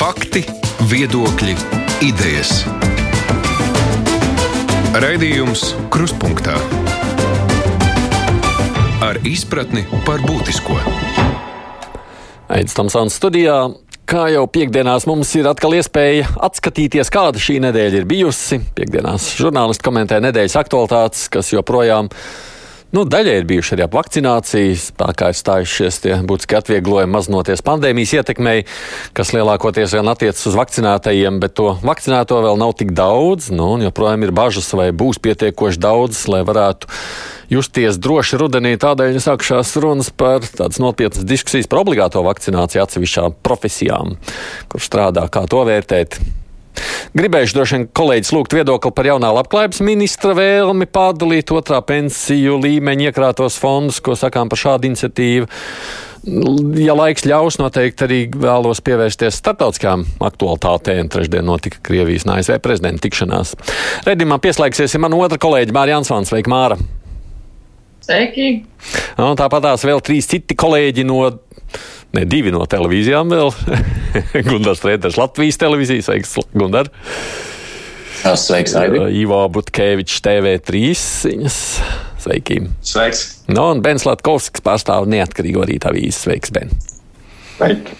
Fakti, viedokļi, idejas. Raidījums Krustpunktā ar izpratni par būtisko. Aizsmeļamies Tamsānas studijā. Kā jau piekdienās mums ir atkal iespēja atskatīties, kāda šī nedēļa ir bijusi. Piekdienās žurnālisti komentē nedēļas aktualitātes, kas joprojām nu, daļai ir bijuši arī ap vakcināciju. Spēkā ir stājušies tie būtiski atvieglojumi mazinoties pandēmijas ietekmei, kas lielākoties vien attiecas uz vakcinētajiem, bet to vakcinēto vēl nav tik daudz. Nu, joprojām ir bažas, vai būs pietiekoši daudz, lai varētu justies droši rudenī. Tādēļ ir sākušās runas par tādas nopietnas diskusijas par obligāto vakcināciju atsevišķām profesijām, kur strādā, kā to vērtēt. Gribējuši droši vien kolēģis lūgt viedokli par jaunā labklājības ministra vēlmi pārdalīt otrā pensiju līmeņa iekrātos fondus, ko sakām par šādu iniciatīvu. Ja laiks ļaus, noteikti arī vēlos pievērsties starptautiskām aktualitātēm. Trešdien notika Krievijas un ASV prezidenta tikšanās. Redimā pieslēgsies mana otra kolēģa Mārija Ansvans. Sveika, Māra! Sveiki! Un tāpat tās vēl trīs citi kolēģi no, ne divi no televīzijām vēl. Gundars Rēters Latvijas televīzijas, sveiks, Gundar. Sveiks, Aidi. Ivo Butkevičs TV3 viņas. Sveiki. Sveiks. No, un Bens Latkovskis pārstāv neatkarīgo rīta avīzi. Sveiks, Ben. Sveiki.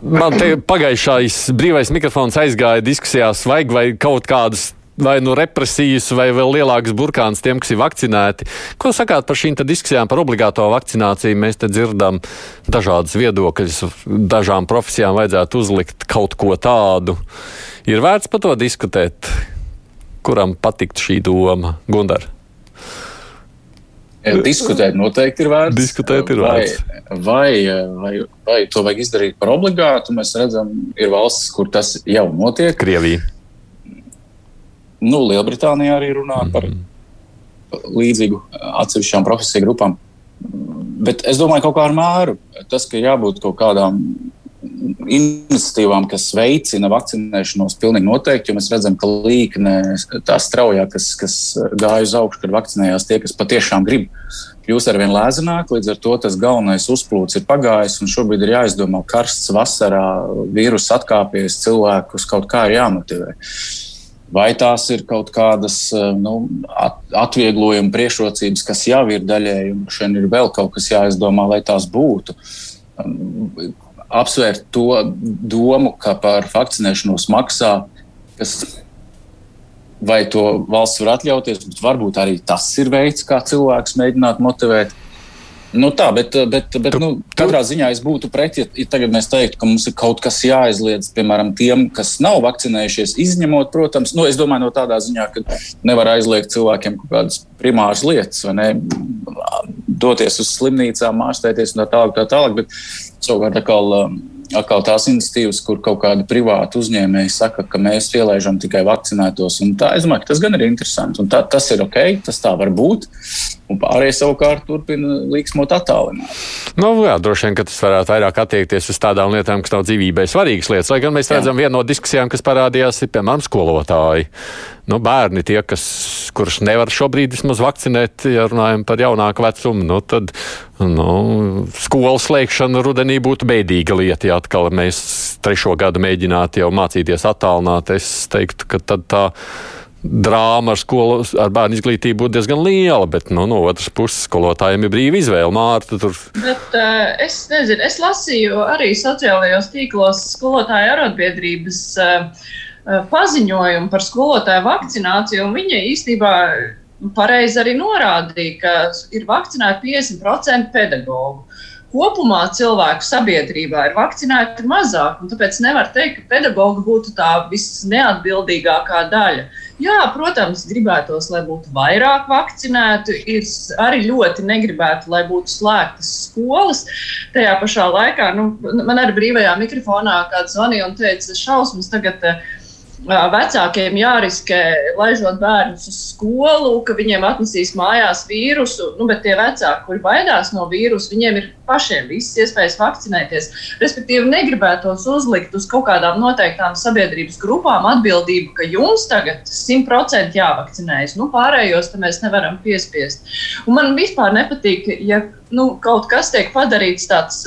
Man te pagājušais brīvais mikrofons aizgāja diskusijās, vajag vai kaut kādus vai nu represijas, vai vēl lielākas burkāns tiem, kas ir vakcinēti. Ko sakāt par šīm diskusijām par obligāto vakcināciju? Mēs te dzirdam dažādas viedokļas, dažām profesijām vajadzētu uzlikt kaut ko tādu. Ir vērts par to diskutēt, kuram patikt šī doma, Gundar. Diskutēt noteikti ir vērts. Diskutēt ir vērts. Vai, vai, vai, vai to vajag izdarīt par obligātu? Mēs redzam, ir valstis, kur tas jau notiek. Krievija. Nu, Lielbritānijā arī runā mm -hmm. par līdzīgu atsevišķām profesiju grupām. Bet es domāju, ka kaut kā ar mēru tas, ka jābūt kaut kādām iniciatīvām, kas veicina vakcinēšanos, pilnīgi noteikti. Mēs redzam, ka līkne tā straujā, kas, kas gāja uz augšu, kad vakcinējās tie, kas patiešām grib, kļūst ar vien lēzenāk. Līdz ar to tas galvenais uzplūds ir pagājis, un šobrīd ir jāizdomā, karsts vasarā, vīruss atkāpies, cilvēkus kaut kā ir jāmotivē. Vai tās ir kaut kādas nu, atvieglojuma priekšrocības, kas jau ir daļēji, un šeit ir vēl kaut kas jāizdomā, lai tās būtu apsvērt to domu, ka par vakcinēšanos maksā, kas vai to valsts var atļauties, bet varbūt arī tas ir veids, kā cilvēks mēģināt motivēt. Nu tā, bet, bet, bet tu, nu, katrā tu... ziņā es būtu pret, ja, ja tagad mēs teiktu, ka mums ir kaut kas jāizliedz, piemēram, tiem, kas nav vakcinējušies, izņemot, protams, nu, es domāju, no tādā ziņā, ka nevar aizliegt cilvēkiem kaut kādas primāras lietas, vai ne, doties uz slimnīcām, ārstēties un tā tālāk, tā tālāk, bet savukārt atkal. Um, atkal tās iniciatīvas, kur kaut kāda privāta uzņēmēja saka, ka mēs ielaižam tikai vakcinētos. Tā, es domāju, ka tas gan ir interesanti. Tā, tas ir ok, tas tā var būt. Un pārējie savukārt turpina līksmot attālināti. Nu, jā, droši vien, ka tas varētu vairāk attiekties uz tādām lietām, kas nav dzīvībai svarīgas lietas. Lai gan mēs redzam, viena no diskusijām, kas parādījās, ir piemēram skolotāji. Nu, bērni, tie, kas, kurus nevar šobrīd vismaz vakcinēt, ja runājam par jaunāku vecumu, nu, tad nu, skolas slēgšana rudenī būtu bēdīga lieta. Ja atkal mēs trešo gadu mēģinātu jau mācīties attālināt, es teiktu, ka tad tā drāma ar, skolu, ar bērnu izglītību būtu diezgan liela, bet nu, no otras puses skolotājiem ir brīva izvēle. Mārta, tur... bet, uh, es nezinu, es lasīju arī sociālajos tīklos skolotāju arotbiedrības uh, paziņojumu par skolotāju vakcināciju, un viņa īstenībā pareizi arī norādīja, ka ir vakcinēti 50% pedagoģu kopumā cilvēku sabiedrībā ir vakcinēti mazāk, un tāpēc nevar teikt, ka pedagogi būtu tā visneatbildīgākā daļa. Jā, protams, gribētos, lai būtu vairāk vakcinētu, ir arī ļoti negribētu, lai būtu slēgtas skolas. Tajā pašā laikā nu, man arī brīvajā mikrofonā kāds zvanīja un teica, šausmas tagad. Uh, vecākiem jāriskē, laižot bērnus uz skolu, ka viņiem atnesīs mājās vīrusu, nu, bet tie vecāki, kuri baidās no vīrusu, viņiem ir pašiem visas iespējas vakcinēties. Respektīvi, negribētos uzlikt uz kaut kādām noteiktām sabiedrības grupām atbildību, ka jums tagad simtprocentīgi jāvakcinējas. Nu, pārējos mēs nevaram piespiest. Un man vispār nepatīk, ja nu, kaut kas tiek padarīts tāds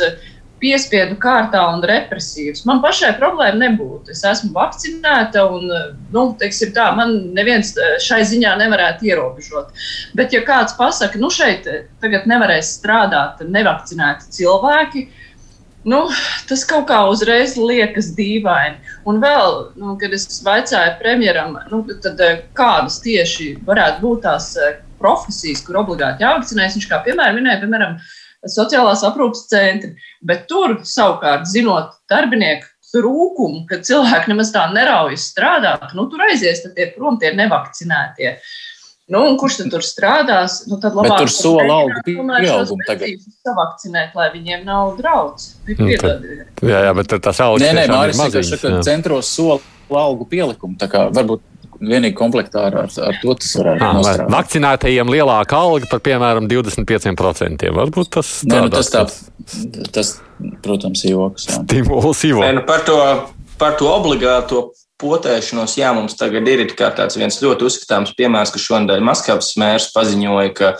piespiedu kārtā un represīvs. Man pašai problēma nebūtu. Es esmu vakcinēta, un nu, teiksim, tā, man neviens šai ziņā nevarētu ierobežot. Bet, ja kāds pasakā, nu šeit tagad nevarēs strādāt nevakcinēti cilvēki, nu, tas kaut kā uzreiz liekas dīvaini. Un vēl, nu, kad es vaicāju premjeram, nu, tad, kādas tieši varētu būt tās profesijas, kur obligāti jāvakcinējas, viņš kā piemēram minēja, piemēram, sociālās aprūpas centri. Bet tur savukārt, zinot darbinieku trūkumu, ka cilvēki nemaz tā neraujas strādāt, nu, tur aizies tie prom tie nevakcinētie. Nu, kurš tad tur strādās? Nu, tad labāk tur sola algu pieaugumu tagad. Savakcinēt, lai viņiem nav draudz. Nu, jā, jā, bet tas algas nē, nē, Māris, maziņas, saka, centros sola algu pielikumu. Tā kā varbūt vienīgi komplektā ar, ar, ar to tas varētu ah, nostrādāt. Vakcinētajiem lielāka alga par, piemēram, 25%. Varbūt tas, Nē, nu, tas, tā, tas, protams, ir joks. Stimuls ir joks. Nu, par, to, par to obligāto potēšanos, jā, mums tagad ir tāds viens ļoti uzskatāms piemērs, ka šonadēļ Maskavas mērs paziņoja, ka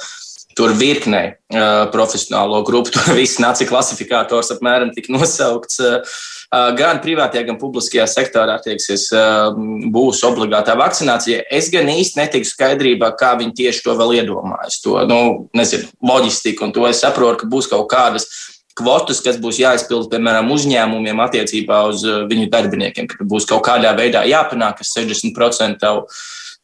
tur virknē uh, profesionālo grupu, tur viss nācija klasifikators apmēram tika nosaukts. Uh, gan privātajā, gan publiskajā sektorā tieksies, būs obligātā vakcinācija. Es gan īsti netiku skaidrībā, kā viņi tieši to vēl iedomājas. To nu, nezinu, loģistiku, un to es saprotu, ka būs kaut kādas kvotas, kas būs jāizpild, piemēram, uzņēmumiem attiecībā uz viņu darbiniekiem, ka būs kaut kādā veidā jāpanāk, ka 60%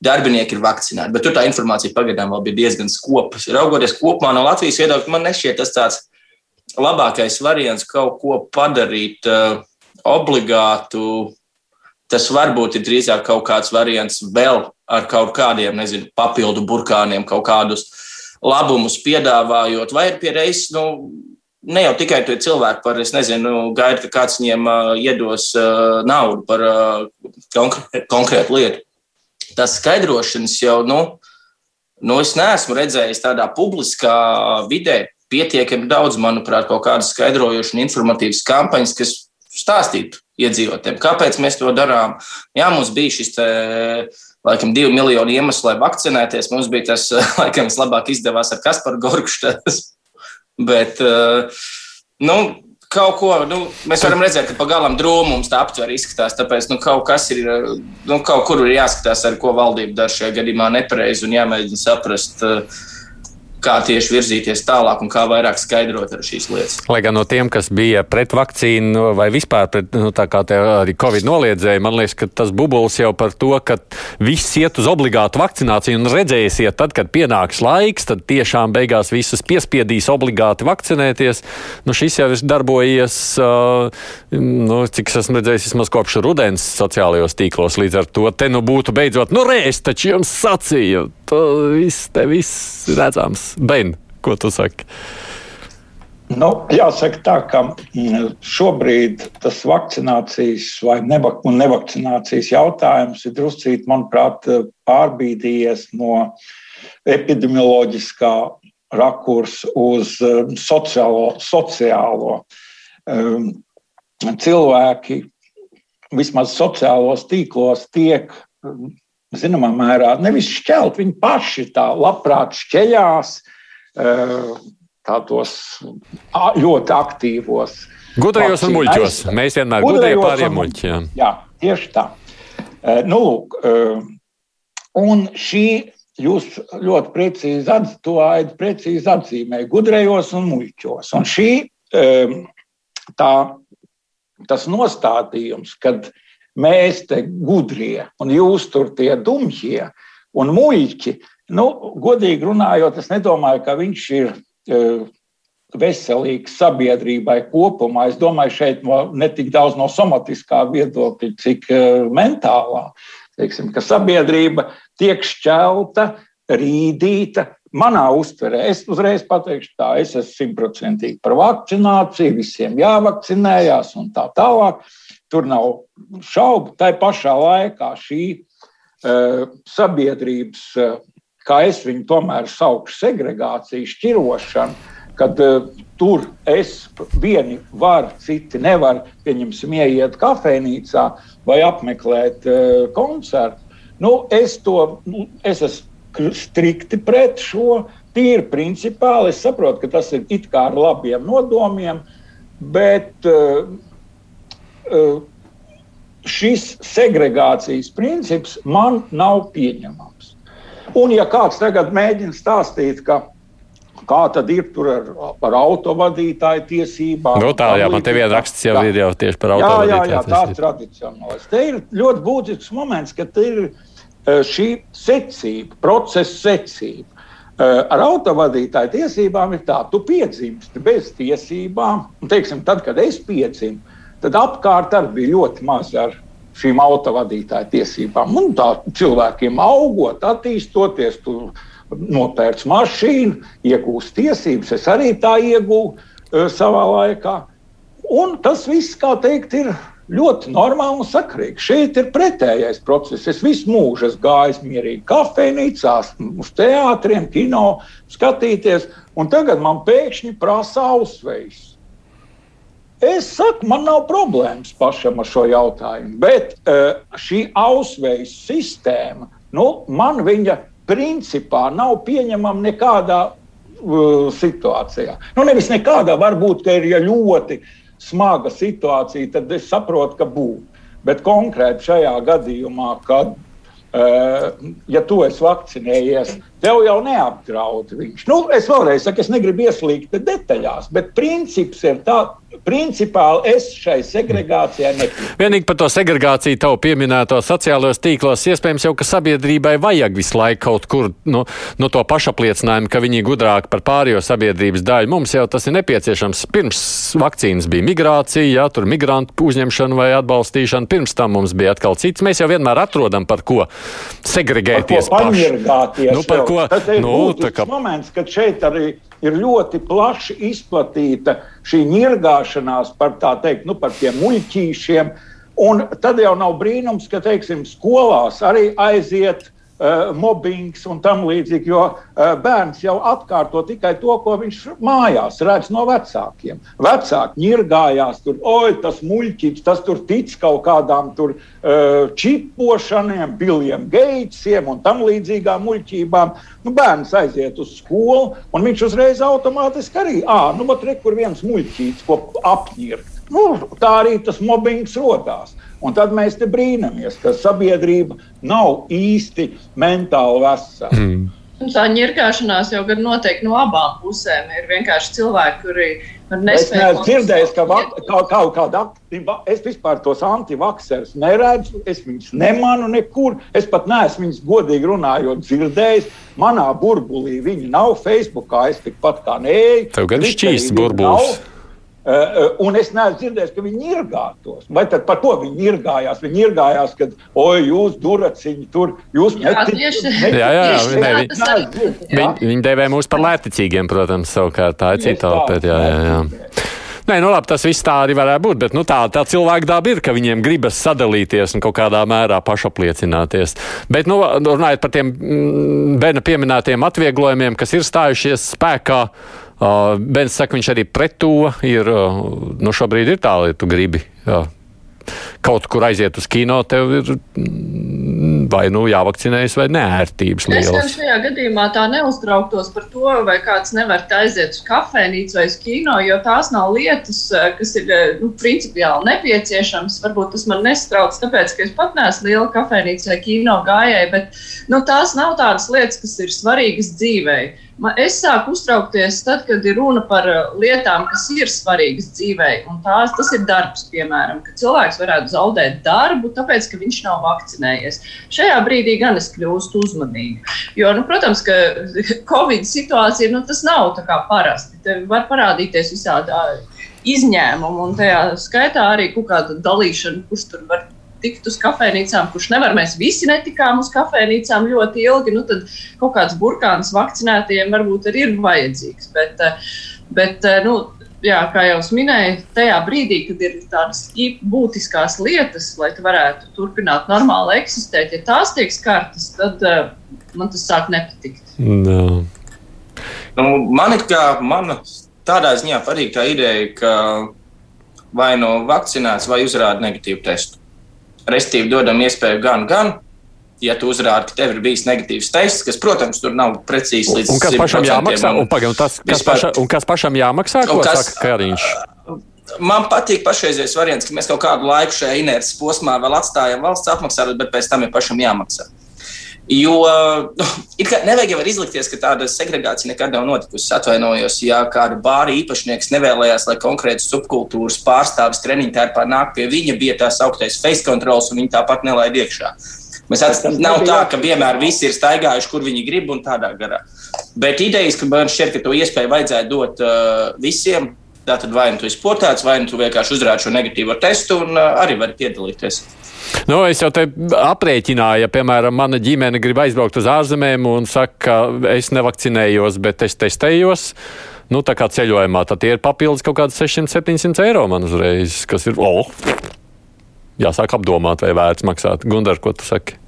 darbinieki ir vakcinēti. Bet tur tā informācija pagaidām vēl bija diezgan skopa. Raugoties kopumā no Latvijas viedokļa, man nešķiet tas tāds labākais variants kaut ko padarīt. Uh, obligātu. Tas varbūt ir drīzāk kaut kāds variants vēl ar kaut kādiem, nezinu, papildu burkāniem, kaut kādus labumus piedāvājot, vai ir pie reizes, nu, ne jau tikai tie cilvēki par, es nezinu, gaida, ka kāds viņiem uh, iedos uh, naudu par uh, konkrētu, konkrētu lietu. Tas skaidrošanas jau, nu, nu, es neesmu redzējis tādā publiskā vidē pietiekami daudz, manuprāt, kaut kādas skaidrojošas un informatīvas kampaņas, kas stāstīt iedzīvotājiem, kāpēc mēs to darām. Jā, mums bija šis te, laikam, divu miljonu iemeslu, lai vakcinēties. Mums bija tas, laikam, vislabāk izdevās ar Kasparu Gorkštas. Bet, eh, nu, kaut ko, nu, mēs varam redzēt, ka pagalām drūmu mums tā aptver izskatās. Tāpēc, nu, kaut ir, nu, kaut kur ir jāskatās, ar ko valdība dara šajā gadījumā nepareizi un jāmēģina saprast. Uh, kā tieši virzīties tālāk un kā vairāk skaidrot šīs lietas. Lai gan no tiem, kas bija pret vakcīnu vai vispār pret nu, arī Covid noliedzēju, man liekas, ka tas bubulis jau par to, ka viss iet uz obligātu vakcināciju un redzēsiet, tad, kad pienāks laiks, tad tiešām beigās visus piespiedīs obligāti vakcinēties. Nu, šis jau ir darbojies, nu, cik es esmu redzējis, vismaz kopš rudens sociālajos tīklos. Līdz ar to te nu būtu beidzot, nu, reiz taču jums sacīju, viss te viss redzams. Ben, ko tu saki? Nu, jāsaka, tā, ka mm, šobrīd tas vakcinācijas vai nevak nevakcinācijas jautājums ir druscīt, manuprāt, pārbīdījies no epidemioloģiskā rakursa uz um, sociālo. sociālo. Um, cilvēki vismaz sociālos tīklos tiek um, zināmā mērā nevis šķelt, viņi paši tā labprāt šķeļās eh, tādos ļoti aktīvos. Gudrajos un muļķos. Mēs vienmēr gudrējam pāriem muļķiem. Jā, tieši tā. Eh, nu, lūk, eh, un šī jūs ļoti precīzi, atz, to precīzi atzīmē gudrajos un muļķos. Un šī tā, tas nostādījums, kad mēs te gudrie, un jūs tur tie dumjie un muļķi. Nu, godīgi runājot, es nedomāju, ka viņš ir uh, veselīgs sabiedrībai kopumā. Es domāju, šeit ne tik daudz no somatiskā viedokļa, cik uh, mentālā. Teiksim, ka sabiedrība tiek šķelta, rīdīta. Manā uztverē es uzreiz pateikšu, tā es esmu simtprocentīgi par vakcināciju, visiem jāvakcinējās un tā tālāk. Tur nav šaubu. Tā pašā laikā šī uh, sabiedrības, uh, kā es viņu tomēr saukšu, segregācija, šķirošana, kad uh, tur es vieni varu, citi nevar, pieņemsim, ieiet kafejnīcā vai apmeklēt uh, koncertu. Nu, es, to, nu, es esmu strikti pret šo. Tīri principāli es saprotu, ka tas ir it kā ar labiem nodomiem, bet uh, šis segregācijas princips man nav pieņemams. Un, ja kāds tagad mēģina stāstīt, ka kā tad ir ar, ar autovadītāju tiesībām. Nu, tā, jā, man te viena raksts jau ir jau tieši par autovadītāju. Jā, jā, jā tā ir tradicionālais. Te ir ļoti būtisks moments, ka te ir eh, šī secība, procesa secība. Eh, ar autovadītāju tiesībām ir tā, tu piedzimsti bez tiesībām, teiksim, tad, kad es piedzimu, tad apkārt arī bija ļoti maz ar šīm autovadītāju tiesībām. Un tā cilvēkiem augot, attīstoties, tu nopērts mašīnu, iegūst tiesības. Es arī tā iegūstu uh, savā laikā. Un tas viss, kā teikt, ir ļoti normāli un sakrīgi. Šeit ir pretējais process. Es visu mūžu esmu gājis mierīgi kafejnīcās, uz teātriem, kino, skatīties, un tagad man pēkšņi prasa ausvejas. Es saku, man nav problēmas pašam ar šo jautājumu, bet uh, šī ausvejas sistēma, nu, man viņa principā nav pieņemama nekādā uh, situācijā. Nu, nevis nekādā, varbūt, ka ir ja ļoti smaga situācija, tad es saprotu, ka būtu. Bet konkrēti šajā gadījumā, kad uh, ja tu esi vakcinējies, tev jau neapdraud viņš. Nu, es vēlreiz saku, es negribu ieslīgt detaļās, bet princips ir tāds Principāli es šai segregācijai nepiekrītu. Vienīgi par to segregāciju tavu pieminēto sociālajos tīklos, iespējams jau, ka sabiedrībai vajag visu laiku kaut kur nu, no to pašapliecinājumu, ka viņi ir gudrāki par pārējo sabiedrības daļu. Mums jau tas ir nepieciešams. Pirms vakcīnas bija migrācija, jā, tur migrantu uzņemšana vai atbalstīšana, pirms tam mums bija atkal cits. Mēs jau vienmēr atrodam, par ko segregēties. Par ko. Nu, par ko? Tas ir nu, kā... moments, kad šeit arī ir ļoti plaši izplatīta šī ņirgāšanās par, teikt, nu, par tiem muļķīšiem. Un tad jau nav brīnums, ka teiksim, skolās arī aiziet uh, mobbings un tam līdzīgi, jo uh, bērns jau atkārto tikai to, ko viņš mājās redz no vecākiem. Vecāki ņirgājās, tur, oi, tas muļķis, tas tur tic kaut kādām tur uh, čipošaniem, Biljam Geitsiem un tam līdzīgām muļķībām. Nu, bērns aiziet uz skolu, un viņš uzreiz automātiski arī, ah, nu, re, kur viens muļķīts, ko apņirkt. Nu, tā arī tas mobbings rodās. Un tad mēs te brīnamies, ka sabiedrība nav īsti mentāli vesela. Mm. Tā ņirgāšanās jau gan noteikti no abām pusēm. Ir vienkārši cilvēki, kuri Es neesmu dzirdējis, ka kaut, kaut kāda aktīva, es vispār tos antivakserus neredzu, es viņus nemanu nekur. Es pat neesmu viņus godīgi runājot dzirdējis. Manā burbulī viņi nav Facebookā, es tikpat kā nē. Tev gan šķīsts burbulis. Nav. Uh, un es neesmu dzirdējis, ka viņi ir gātos. Vai tad par to viņi ir gājās? Viņi ir gājās, kad, oi, jūs duraciņi tur, jūs neticat. Jā, jā, jā, ne, viņi, viņi, viņi devē mūs par lēticīgiem, protams, savukārt tā ir cita opēta. Jā, jā, jā. Nē, nu labi, tas viss tā arī varētu būt, bet nu, tā, tā cilvēka daba ir, ka viņiem gribas sadalīties un kaut kādā mērā pašapliecināties. Bet, nu, runājot par tiem mm, Bena pieminētiem atvieglojumiem, kas ir stājušies spēkā, Uh, Bens saka, viņš arī pret to ir. Uh, nu, šobrīd ir tā, lai tu gribi. Jā. Kaut kur aiziet uz kino, tev ir mm, vai nu jāvakcinējas, vai nērtības lielas. Es gan šajā gadījumā tā neuztrauktos par to, vai kāds nevar aiziet uz kafejnīcu vai uz kino, jo tās nav lietas, uh, kas ir nu, principiāli nepieciešamas. Varbūt tas man nestrauc, tāpēc, ka es pat neesmu liela kafejnīca vai kino gājēja, bet nu, tās nav tādas lietas, kas ir svarīgas dzīvei. Es sāku uztraukties tad, kad ir runa par uh, lietām, kas ir svarīgas dzīvē. Tās, tas ir darbs, piemēram, ka cilvēks varētu zaudēt darbu, tāpēc, ka viņš nav vakcinējies. Šajā brīdī gan es kļūstu uzmanīga. Jo, nu, protams, ka Covid situācija nu, tas nav tā kā parasti. Te var parādīties visādi izņēmumi, un tajā skaitā arī kaut kāda dalīšana, kurš tur var tikt uz kafejnīcām, kurš nevar. Mēs visi netikām uz kafejnīcām ļoti ilgi. Nu, tad kaut kāds burkāns vakcinētiem varbūt arī ir vajadzīgs. Bet, eh, bet eh, nu, jā, kā jau minēju, tajā brīdī, kad ir tādas būtiskas lietas, lai tu varētu turpināt normāli eksistēt, ja tās tiek skartas, tad uh, man tas sāk nepatikt. No. Nu, man ir kā mana tādā ziņā patīk tā ideja, ka vai no nu vakcinēts vai uzrāda negatīvu testu. Restīvi dodam iespēju gan, gan. Ja tu uzrādi, ka tev ir bijis negatīvs tests, kas, protams, tur nav precīzi līdz un kas pašam jāmaksā, un, pagaid, un, tas, kas, Vispār, paša, un kas pašam jāmaksā, ko kas, saka Kariņš? man patīk pašreizējais variants, ka mēs kaut kādu laiku šajā inerces posmā vēl atstājam valsts apmaksāt, bet pēc tam ir pašam jāmaksā. Jo nu, nevajag jau izlikties, ka tāda segregācija nekad nav notikusi. Atvainojos, ja kāda bāra īpašnieks nevēlējās, lai konkrēts subkultūras pārstāvis treniņu tērpā nāk pie viņa, bija tās augtais face controls, un viņi tāpat nelaid iekšā. Mēs atcīm, nav tā, ka vienmēr visi ir staigājuši, kur viņi grib un tādā garā. Bet idejas, ka man šķiet, ka to iespēju vajadzētu dot uh, visiem, tātad vai nu tu esi portēts, vai nu tu vienkārši uzrādi šo negatīvo testu un uh, arī vari piedalīties. Nu, es jau te aprēķināju, ja, piemēram, mana ģimene grib aizbraukt uz ārzemēm un saka, ka es nevakcinējos, bet es testējos. Nu, tā kā ceļojumā, tad tie ir papildus kaut kādi 600-700 eiro man uzreiz, kas ir, oh, jāsāk apdomāt, vai vērts maksāt. Gundar, ko tu saki?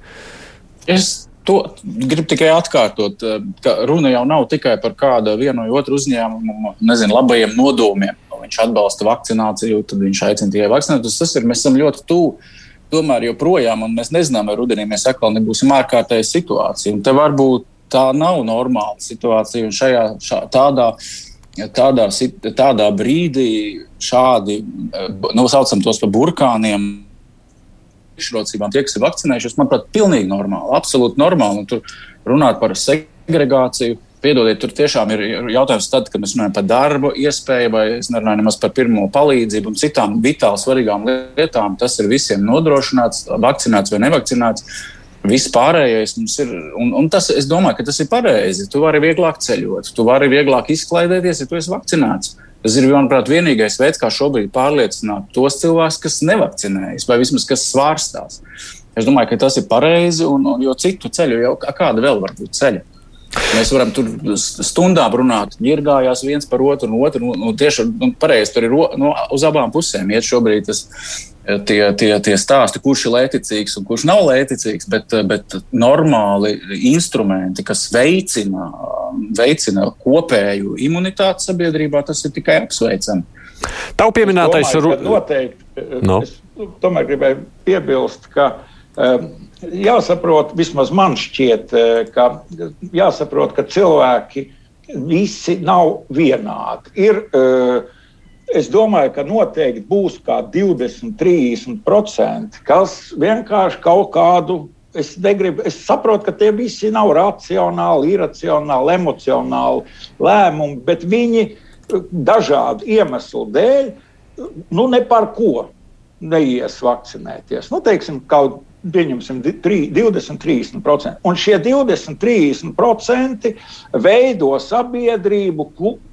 Es to gribu tikai atkārtot, ka runa jau nav tikai par kādu vienu vai otru uzņēmumu, nezinu, labajiem nodomiem. Viņš atbalsta vakcināciju, tad viņš aicina tikai vakcinēt. Tas ir, mēs esam ļoti tuvu tomēr joprojām, mēs nezinām, vai rudenī mēs atkal nebūsim ārkārtēja situācija. Un te varbūt tā nav normāla situācija, šajā šā, tādā. Tādā, tādā brīdī šādi, nu, saucam tos par burkāniem, priekšrocībām tie, kas ir vakcinējušies, manuprāt, pilnīgi normāli, absolūti normāli. Un tur runāt par segregāciju, Piedodiet, tur tiešām ir jautājums, tad, kad mēs runājam par darbu, iespēju, vai es nerunāju nemaz par pirmo palīdzību un citām vitāli svarīgām lietām. Tas ir visiem nodrošināts, vakcinēts vai nevakcinēts. Viss pārējais mums ir, un, un tas, es domāju, ka tas ir pareizi. Tu vari vieglāk ceļot, tu vari vieglāk izklaidēties, ja tu esi vakcinēts. Tas ir, manuprāt, vienīgais veids, kā šobrīd pārliecināt tos cilvēkus, kas nevakcinējas, vai vismaz kas svārstās. Es domāju, ka tas ir pareizi, un, un jo citu ceļu, jau kāda vēl var būt ceļa. Mēs varam tur stundām runāt, ņirgājās viens par otru, un otru. Nu, nu, tieši nu, pareizi tur ir no, uz abām pusēm. Iet šobrīd tas, tie, tie, tie stāsti, kurš ir lēticīgs un kurš nav lēticīgs, bet, bet normāli instrumenti, kas veicina, veicina kopēju imunitāti sabiedrībā, tas ir tikai apsveicami. Tavu pieminētais ir noteikti. No. Es tomēr gribēju piebilst, ka um, jāsaprot, vismaz man šķiet, eh, ka jāsaprot, ka cilvēki visi nav vienādi. Ir, eh, es domāju, ka noteikti būs kā 20, 30%, kas vienkārši kaut kādu. Es, negribu, es saprotu, ka tie visi nav racionāli, iracionāli, emocionāli lēmumi, bet viņi eh, dažādu iemeslu dēļ nu, ne par ko neies vakcinēties. Nu, teiksim, kaut pieņemsim 20, 30%. Un šie 20, 30% veido sabiedrību,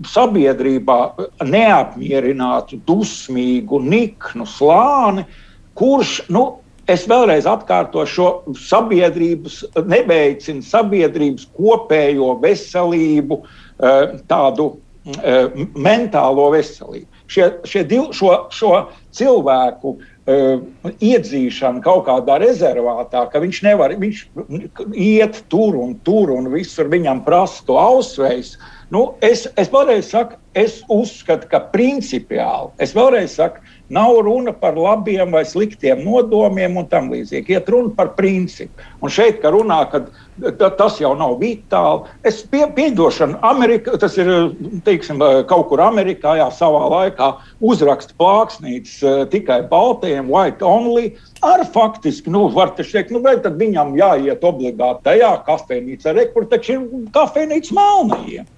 sabiedrībā neapmierinātu, dusmīgu, niknu slāni, kurš, nu, es vēlreiz atkārtošu, šo sabiedrības neveicina sabiedrības kopējo veselību, eh, tādu eh, mentālo veselību. Šie, šie div, šo, šo cilvēku Uh, iedzīšana kaut kādā rezervātā, ka viņš nevar viņš iet tur un tur un visur viņam prasa to ausveisu. Nu, es, es vēlreiz saku, es uzskatu, ka principiāli, es vēlreiz saku, nav runa par labiem vai sliktiem nodomiem un tam līdzīgi. Iet runa par principu. Un šeit, ka runā, ka tas jau nav vitāli. Es pie, piedošanu, Amerika, tas ir teiksim, kaut kur Amerikā, jā, savā laikā uzraksta plāksnītes uh, tikai baltajiem, white only. Ar faktiski, nu, var teikt, nu, vai tad viņam jāiet obligāti tajā kafejnīcā, kur taču ir kafejnīca melnajiem.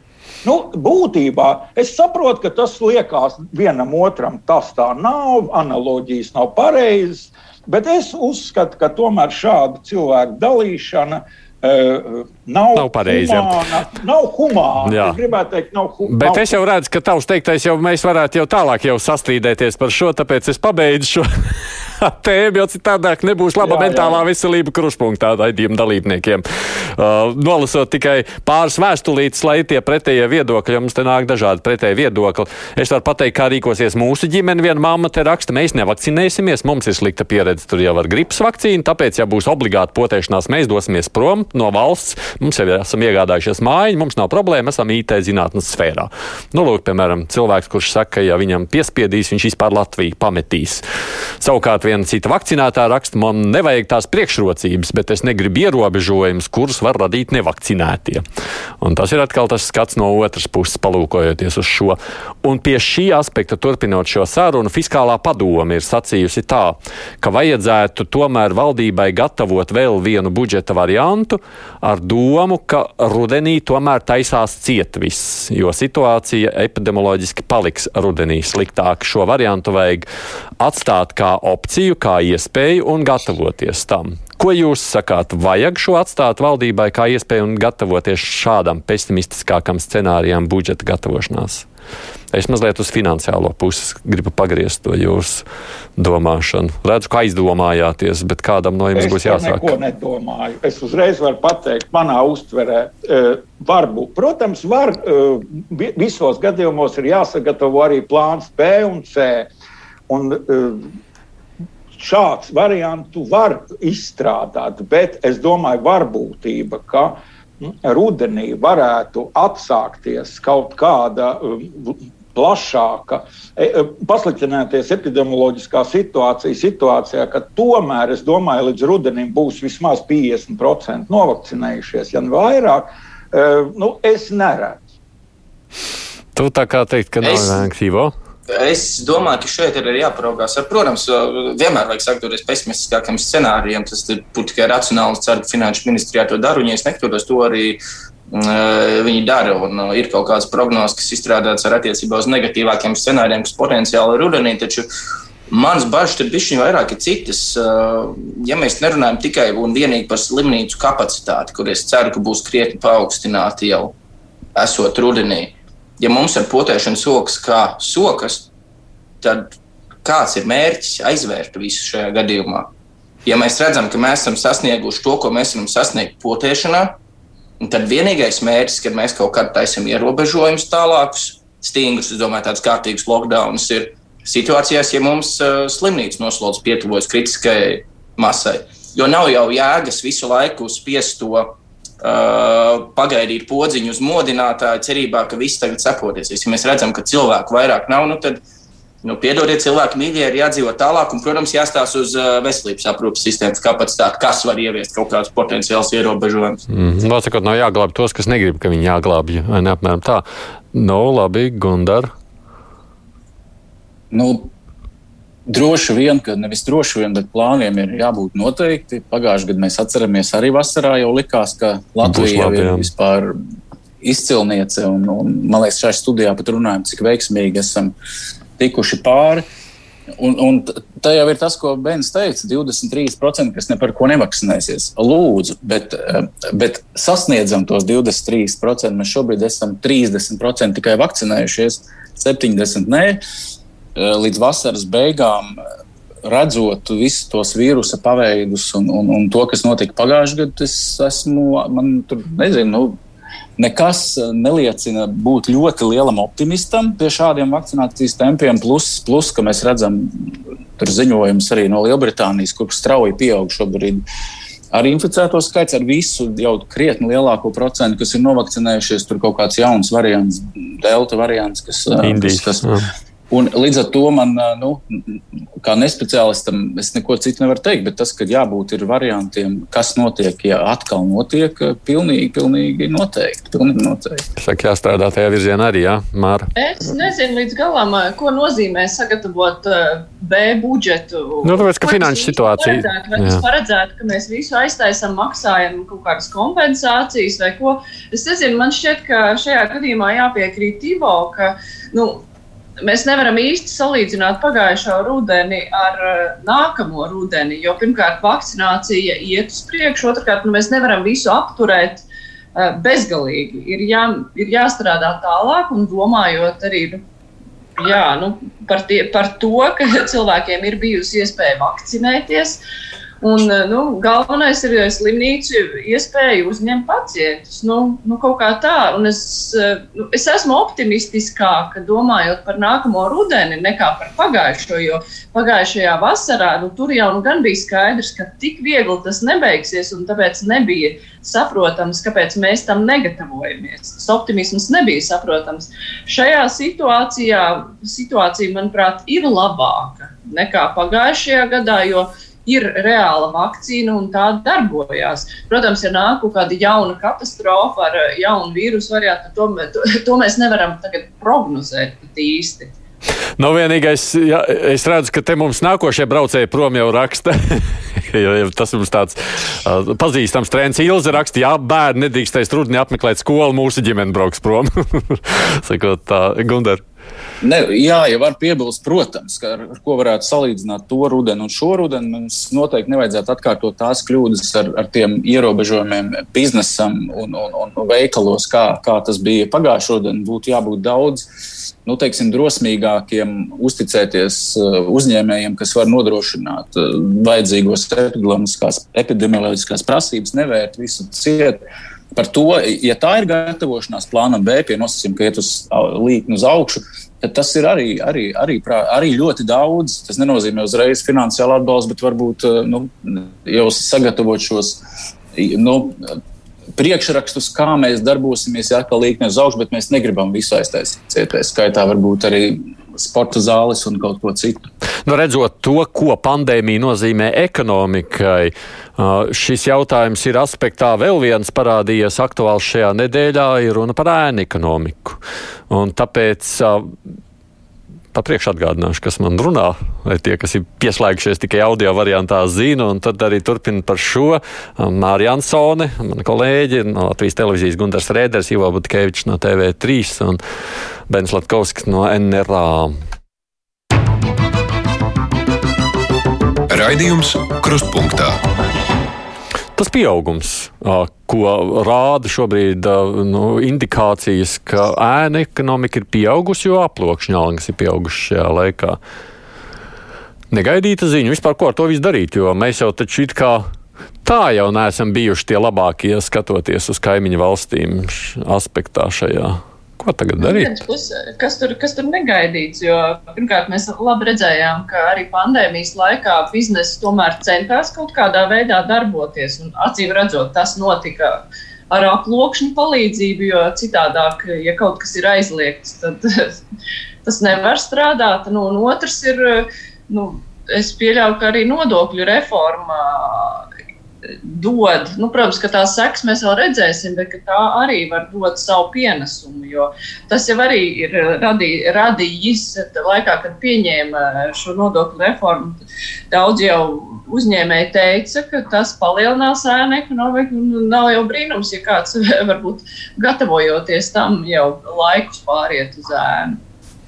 Nu, būtībā es saprotu, ka tas liekas vienam otram, tas tā nav, analoģijas nav pareizas, bet es uzskatu, ka tomēr šāda cilvēku dalīšana uh, nav, nav pareizi. Nav humāna. Jā. Es gribētu teikt, nav humāna. Bet es jau redzu, ka tavs teiktais jau mēs varētu jau tālāk jau sastrīdēties par šo, tāpēc es pabeidzu šo tēmu, jo citādāk nebūs laba jā, mentālā jā. veselība kruspunktā raidījuma dalībniekiem. Uh, nolasot tikai pāris vēstulītes, lai tie pretējie viedokļi, mums te nāk dažādi pretēji viedokļi. Es varu pateikt, kā rīkosies mūsu ģimene. Viena mamma te raksta, mēs nevakcinēsimies, mums ir slikta pieredze tur jau ar gripas vakcīnu, tāpēc, ja būs obligāti potēšanās, mēs dosimies prom no valsts. Mums jau esam iegādājušies mājiņu, mums nav problēma, esam IT zinātnes sfērā. Nu, lūk, piemēram, cilvēks, kurš saka, ka ja viņam piespiedīs, viņš vispār Latviju pametīs. Savukārt viena cita vakcinētā raksta, man nevajag tās priekšrocības, bet es negribu ierobežojumus, kurus var radīt nevakcinētie. Un tas ir atkal tas skats no otras puses, palūkojoties uz šo. Un pie šī aspekta, turpinot šo sarunu, fiskālā padome ir sacījusi tā, ka vajadzētu tomēr valdībai gatavot vēl vienu budžeta variantu ar domu, ka rudenī tomēr taisās ciet viss, jo situācija epidemioloģiski paliks rudenī sliktāk. Šo variantu vajag atstāt kā opciju, kā iespēju un gatavoties tam. Ko jūs sakāt? Vajag šo atstāt valdībai kā iespēju un gatavoties šādam pesimistiskākam scenārijam budžeta gatavošanās? Es mazliet uz finansiālo pusi gribu pagriezt to jūsu domāšanu. Redzu, ka aizdomājāties, bet kādam no jums es būs jāsāk. Es neko nedomāju. Es uzreiz varu pateikt, manā uztverē, uh, varbūt, protams, var, uh, visos gadījumos ir jāsagatavo arī plāns B un C. Un, uh, šāds variants var izstrādāt, bet es domāju, varbūtība, ka rudenī varētu atsākties kaut kāda plašāka, e, e, pasliktināties epidemioloģiskā situācija, situācijā, ka tomēr, es domāju, līdz rudenim būs vismaz 50% novakcinējušies, ja ne vairāk, e, nu, es neredzu. Tu tā kā teikt, ka nav aktīvo? Es domāju, ka šeit ir jāparaugās. Protams, vienmēr vajag sagatavoties pesimistiskākiem scenārijiem. Tas būtu tikai racionāli. Es ceru, ka finanšu ministrijā to dara. Un, ja es nekļūdos, to arī viņi dara. Un ir kaut kādas prognozes, kas izstrādātas ar attiecībā uz negatīvākiem scenārijiem, kas potenciāli ir rudenī. Taču mans bažas ir bijušas vairāk citas. Ja mēs nerunājam tikai un vienīgi par slimnīcu kapacitāti, kur es ceru, ka būs krietni paaugstināti jau esot rudenī. Ja mums ir potēšanas sokas kā sokas, tad kāds ir mērķis aizvērt visu šajā gadījumā? Ja mēs redzam, ka mēs esam sasnieguši to, ko mēs varam sasniegt potēšanā, tad vienīgais mērķis, kad mēs kaut kādā taisām ierobežojumus tālākus, stingrus, es domāju, tāds kārtīgs lockdowns ir situācijās, ja mums uh, slimnīca noslodz pietuvojas kritiskai masai. Jo nav jau jēgas visu laiku spiest to pagaidīt podziņu uz modinātāju, cerībā, ka viss tagad sapoties. Ja mēs redzam, ka cilvēku vairāk nav, nu tad Nu, piedodiet, cilvēki mīļie ir jādzīvo tālāk, un, protams, jāstāsta uz uh, veselības aprūpas sistēmas kapacitāti, kas var ieviest kaut kādus potenciālus ierobežojumus. Mm. Nosakot, nav jāglābj tos, kas negrib, ka viņi jāglābj. Apmēram tā. Nu, labi, Gundar. Nu, Droši vien, ka nevis droši vien, bet plāniem ir jābūt noteikti. Pagājušajā gadā mēs atceramies, arī vasarā jau likās, ka Latvija ir vispār izcilniece. Un, un, man liekas, šajā studijā pat runājam, cik veiksmīgi esam tikuši pāri. Un, un tā jau ir tas, ko Bens teica, 23%, kas ne par ko nevakcinēsies. Lūdzu, bet, eh, bet sasniedzam tos 23%. Mēs šobrīd esam 30% tikai vakcinējušies, 70% nē. Eh, līdz vasaras beigām, redzot visus tos vīrusa paveidus un, un, un to, kas notika pagājušajā gadā, es esmu, man tur nezinu, nu, nekas eh, neliecina būt ļoti lielam optimistam pie šādiem vakcinācijas tempiem. Plus, plus ka mēs redzam tur ziņojumus arī no Lielbritānijas, kur strauji pieaug šobrīd. Arī inficēto skaits ar visu jau krietni lielāko procentu, kas ir novakcinējušies. Tur kaut kāds jauns variants, delta variants, kas, eh, Indijas, kas, kas, Un līdz ar to man, nu, kā nespeciālistam, es neko citu nevaru teikt, bet tas, ka jābūt ir variantiem, kas notiek, ja atkal notiek, pilnīgi, pilnīgi noteikti. Pilnīgi noteikti. Saka, jāstrādā tajā virzienā arī, jā, Māra. Es nezinu līdz galam, ko nozīmē sagatavot B budžetu. Nu, tāpēc, ka finanšu situācija. Paredzētu, vai tas paredzētu, ka mēs visu aiztaisam, maksājam kaut kādas kompensācijas vai ko. Es nezinu, man šķiet, ka šajā gadījumā jāpiekrīt Tivo, ka, nu, mēs nevaram īsti salīdzināt pagājušo rudeni ar uh, nākamo rudeni, jo pirmkārt vakcinācija iet uz priekšu, otrkārt nu, mēs nevaram visu apturēt uh, bezgalīgi. Ir, jā, ir jāstrādā tālāk un domājot arī nu, jā, nu, par, tie, par to, ka cilvēkiem ir bijusi iespēja vakcinēties. Un, eh, nu, galvenais ir slimnīcu iespēja uzņemt pacientus. Nu, nu, kaut kā tā. Un es, eh, nu, es esmu optimistiskāka domājot par nākamo rudeni nekā par pagājušo. Jo pagājušajā vasarā nu, tur jau nu, gan bija skaidrs, ka tik viegli tas nebeigsies. Tāpēc nebija saprotams, kāpēc mēs tam negatavojamies. Tas optimisms nebija saprotams. Šajā situācijā situācija, manuprāt, ir labāka nekā pagājušajā gadā. Jo, ir reāla vakcīna un tā darbojās. Protams, ja nāk kaut kāda jauna katastrofa ar eh, jaunu vīrusu variantu, to, to, to mēs nevaram prognozēt īsti. Nu, vienīgais, ja, es redzu, ka te mums nākošie braucēji prom jau raksta. tas mums tāds uh, pazīstams trends. Ilze raksta, jā, bērni nedrīkstēs rudenī apmeklēt skolu, mūsu ģimene brauks prom. Sakot tā, Gundar. Ne, jā, ja var piebilst, protams, ka ar, ar ko varētu salīdzināt to rudeni un šo rudeni, mums noteikti nevajadzētu atkārtot tās kļūdas ar, ar tiem ierobežojumiem biznesam un, un, un veikalos, kā, kā tas bija pagājušā rudenī. Būtu jābūt daudz nu, teiksim, drosmīgākiem, uzticēties uh, uzņēmējiem, kas var nodrošināt uh, vajadzīgos epidemioloģiskās prasības, nevērt visu cietu par to, ja tā ir gatavošanās plānam B, pie nosacījuma, ka iet uz līkni uz augšu, tas ir arī, arī, arī, arī ļoti daudz. Tas nenozīmē uzreiz finansiālu atbalstu, bet varbūt nu, jau sagatavot šos. Nu, priekšrakstus, kā mēs darbosimies, ja atkal līkne uz augšu, bet mēs negribam visu aiztaisīt. Tā skaitā varbūt arī sporta zāles un kaut ko citu. Nu, redzot to, ko pandēmija nozīmē ekonomikai, šis jautājums ir aspektā vēl viens parādījies aktuāls šajā nedēļā, ir runa par ēnu ekonomiku. Un tāpēc papriekš atgādināšu, kas man runā, lai tie, kas ir pieslēgušies tikai audio variantā, zina, un tad arī turpina par šo. Mārija Ansone, mana kolēģi no Latvijas televīzijas Gunārs Rēders, Ivo Butkevičs no TV3 un Bens Latkovskis no NRA. Raidījums Krustpunktā. Tas pieaugums, ko rāda šobrīd nu, indikācijas, ka ēna ekonomika ir pieaugusi, jo aploksņa algas ir pieaugušas šajā laikā. Negaidīta ziņa vispār, ko ar to visu darīt, jo mēs jau taču it kā tā jau neesam bijuši tie labākie skatoties uz kaimiņu valstīm aspektā šajā. Ko tagad darīt? Puse, kas, tur, kas tur negaidīts? Jo, pirmkārt, mēs labi redzējām, ka arī pandēmijas laikā biznesa tomēr centās kaut kādā veidā darboties. Acīm redzot, tas notika ar aploksņu palīdzību, jo citādāk, ja kaut kas ir aizliegts, tad tas nevar strādāt. Nu, un otrs ir, nu, es pieļauju, ka arī nodokļu reforma dod. Nu, protams, ka tās sekas mēs vēl redzēsim, bet tā arī var dot savu pienesumu. Jo tas jau arī ir radī, radījis laikā, kad pieņēma šo nodokļu reformu. Daudz jau uzņēmēji teica, ka tas palielinās ēnu ekonomiku. Nav jau brīnums, ja kāds varbūt gatavojoties tam jau laikus pāriet uz ēnu.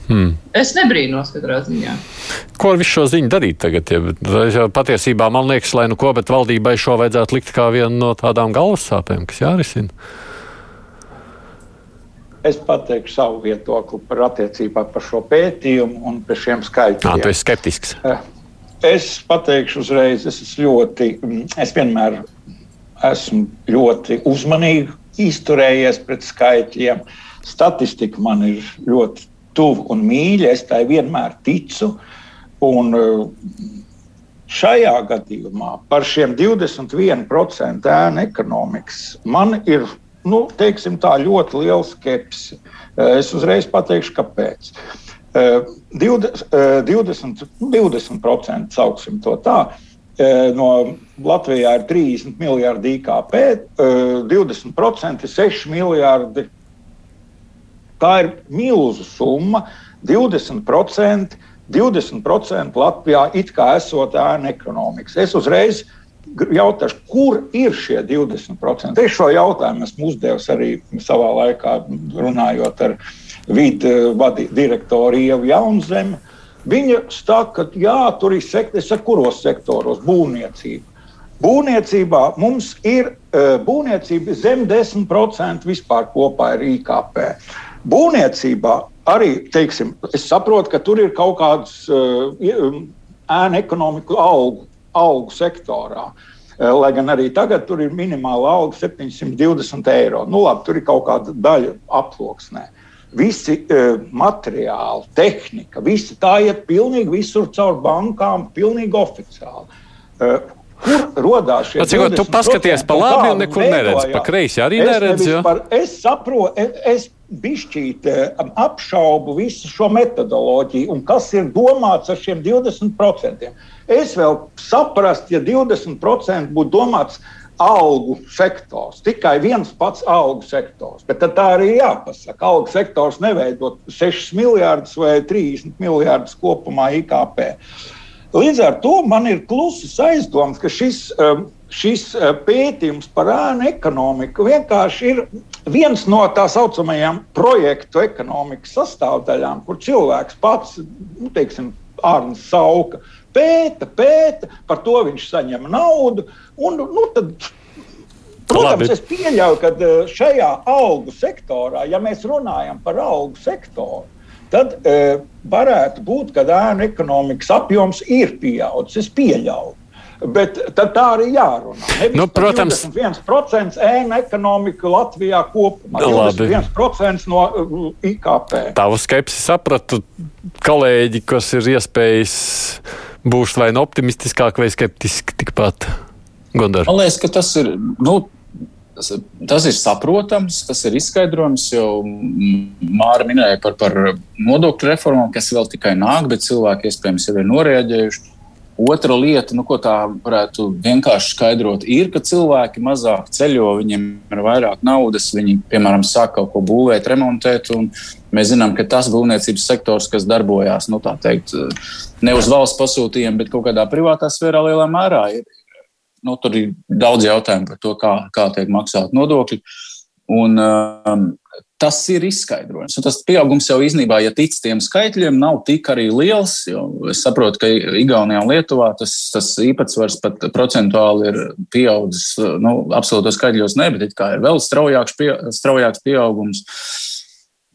Hmm. Es nebrīnos katrā ziņā. Ko ar visu šo ziņu darīt tagad? Ja, patiesībā man liekas, lai nu ko, bet valdībai šo vajadzētu likt kā vienu no tādām galvas sāpēm, kas jārisina. Es pateikšu savu viedokli par attiecībā par šo pētījumu un par šiem skaitļiem. Tu esi skeptisks. Eh, es pateikšu uzreiz, es esmu ļoti, mm, es vienmēr esmu ļoti uzmanīgi izturējies pret skaitļiem. Statistika man ir ļoti tuvu un mīļa. Es tai vienmēr ticu. Un, eh, Šajā gadījumā par šiem 21% ēnu ekonomikas man ir nu, tā, ļoti liela skepse. Eh, es uzreiz pateikšu, kāpēc. 20%, 20%, 20% sauksim to tā. Eh, no Latvijā ir 30 miljardi IKP, 20% ir 6 miljardi Tā ir milzu summa, 20%. 20% Latvijā it kā esot ēna ekonomikas. Es uzreiz jautāšu, kur ir šie 20%? Es šo jautājumu esmu uzdevis arī savā laikā, runājot ar vidu direktoru Ievu Jaunzemi. Viņa saka, ka jā, tur ir sektors, kuros sektoros būvniecība. Būvniecībā mums ir e, būvniecība zem 10% vispār kopā ar IKP. Būvniecībā arī, teiksim, es saprotu, ka tur ir kaut kādas uh, ēna ekonomiku algu augu sektorā. Lai gan arī tagad tur ir minimāla alga 720 eiro. Nu, labi, tur ir kaut kāda daļa aploksnē. Visi uh, materiāli, tehnika, visi tā iet pilnīgi visur caur bankām, pilnīgi oficiāli. Uh, Kur radās šie cilvēki? Tu paskaties pa labi un nekur neredzi. Pa kreisi arī neredzi. Es, par, es saprotu, es, es bišķīt apšaubu visu šo metodoloģiju un kas ir domāts ar šiem 20%. Es vēl saprastu, ja 20% būtu domāts algu sektors, tikai viens pats algu sektors. Bet tā arī jāpasaka. Algu sektors neveidot 6 miljardus vai 30 miljardus kopumā IKP. Uh, Līdz ar to man ir klusas aizdomas, ka šis, um, šis uh, pētījums par ēnu ekonomiku vienkārši ir viens no tā saucamajām projektu ekonomikas sastāvdaļām, kur cilvēks pats, nu, teiksim, Arnēs Sauka, pēta, pēta, par to viņš saņem naudu. Un, nu, tad, protams, Labi. es pieļauju, ka uh, šajā augu sektorā, ja mēs runājam par augu sektoru, tad e, varētu būt, ka ēnu ekonomikas apjoms ir pieaudzis. Es pieļauju. Bet tā arī jārunā. Nevis nu, protams, 21% ēna ekonomika Latvijā kopumā. 21% no uh, IKP. Tavu skepsi sapratu, kolēģi, kas ir iespējas būs vai nu optimistiskāk vai skeptiski tikpat. Gondar. Man liekas, ka tas ir. Nu, Tas, tas ir saprotams, tas ir izskaidrojams, jo Māra minēja par, par nodokļu reformām, kas vēl tikai nāk, bet cilvēki iespējams jau ir noreaģējuši. Otra lieta, nu, ko tā varētu vienkārši skaidrot, ir, ka cilvēki mazāk ceļo, viņiem ir vairāk naudas, viņi, piemēram, sāk kaut ko būvēt, remontēt. Mēs zinām, ka tas būvniecības sektors, kas darbojās, nu, teikt, ne uz valsts pasūtījumu, bet kaut kādā privātā sfērā lielā mērā ir, nu, tur ir daudz jautājumu par to, kā, kā tiek maksāt nodokļi. Un, um, tas ir izskaidrojums. Un tas pieaugums jau īstenībā, ja tic tiem skaitļiem, nav tik arī liels. Es saprotu, ka Igaunijā un Lietuvā tas, tas īpatsvars pat procentuāli ir pieaudzis. Nu, absolūtos skaitļos ne, bet ir vēl straujāks, pie, straujāks pieaugums.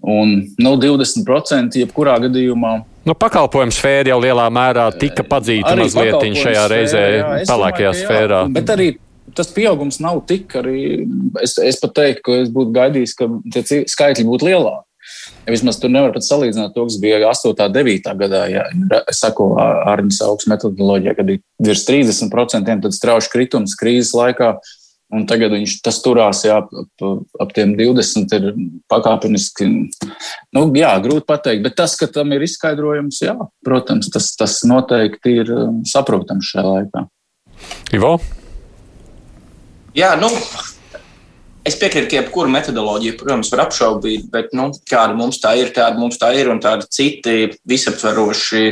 Un nu, 20% jebkurā gadījumā Nu, pakalpojumu sfēra jau lielā mērā tika padzīta mazliet šajā reizē, pelēkajā sfērā. Bet arī tas pieaugums nav tik arī. Es, es pat teiktu, ka es būtu gaidījis, ka tie skaitļi būtu lielāki. Ja vismaz tur nevar pat salīdzināt to, kas bija 8. un 9. gadā. Ja es saku, Arņģis augsts metodoloģijā, kad ir virs 30%, tad strauši kritums krīzes laikā Un tagad viņš tas turās jā, ap, ap tiem 20, ir pakāpeniski. Nu, jā, grūti pateikt, bet tas, ka tam ir izskaidrojums, jā, protams, tas, tas noteikti ir um, saprotams šajā laikā. Ivo? Jā, nu, Es piekrītu, ka jebkuru metodoloģiju, protams, var apšaubīt, bet nu, kāda mums tā ir, tāda mums tā ir, un tādi citi visaptveroši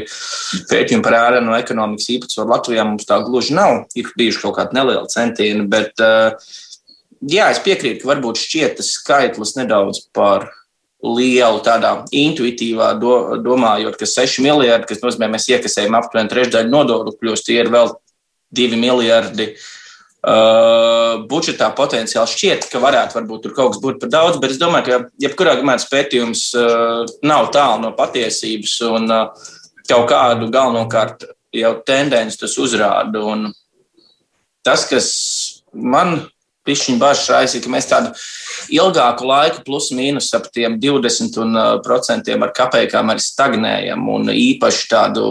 pētījumi par ārēnu ekonomikas īpatsvaru Latvijā mums tā gluži nav. Ir bijuši kaut kādi nelieli centieni, bet uh, jā, es piekrītu, ka varbūt šķiet tas skaitlis nedaudz par lielu, tādā intuitīvā do, domājot, ka 6 miljardi, kas nozīmē, mēs iekasējam aptuveni trešdaļu nodokļu, plus tie ir vēl 2 miljardi. Uh, Uh, budžetā potenciāli šķiet, ka varētu varbūt tur kaut kas būt par daudz, bet es domāju, ka jebkurā gadījumā pētījums uh, nav tālu no patiesības un uh, kaut kādu galvenokārt jau tendenci tas uzrāda. Un tas, kas man pišķiņu bažas raisīja, ka mēs tādu ilgāku laiku, plus mīnus ap tiem 20% ar kapekām arī stagnējam un īpaši tādu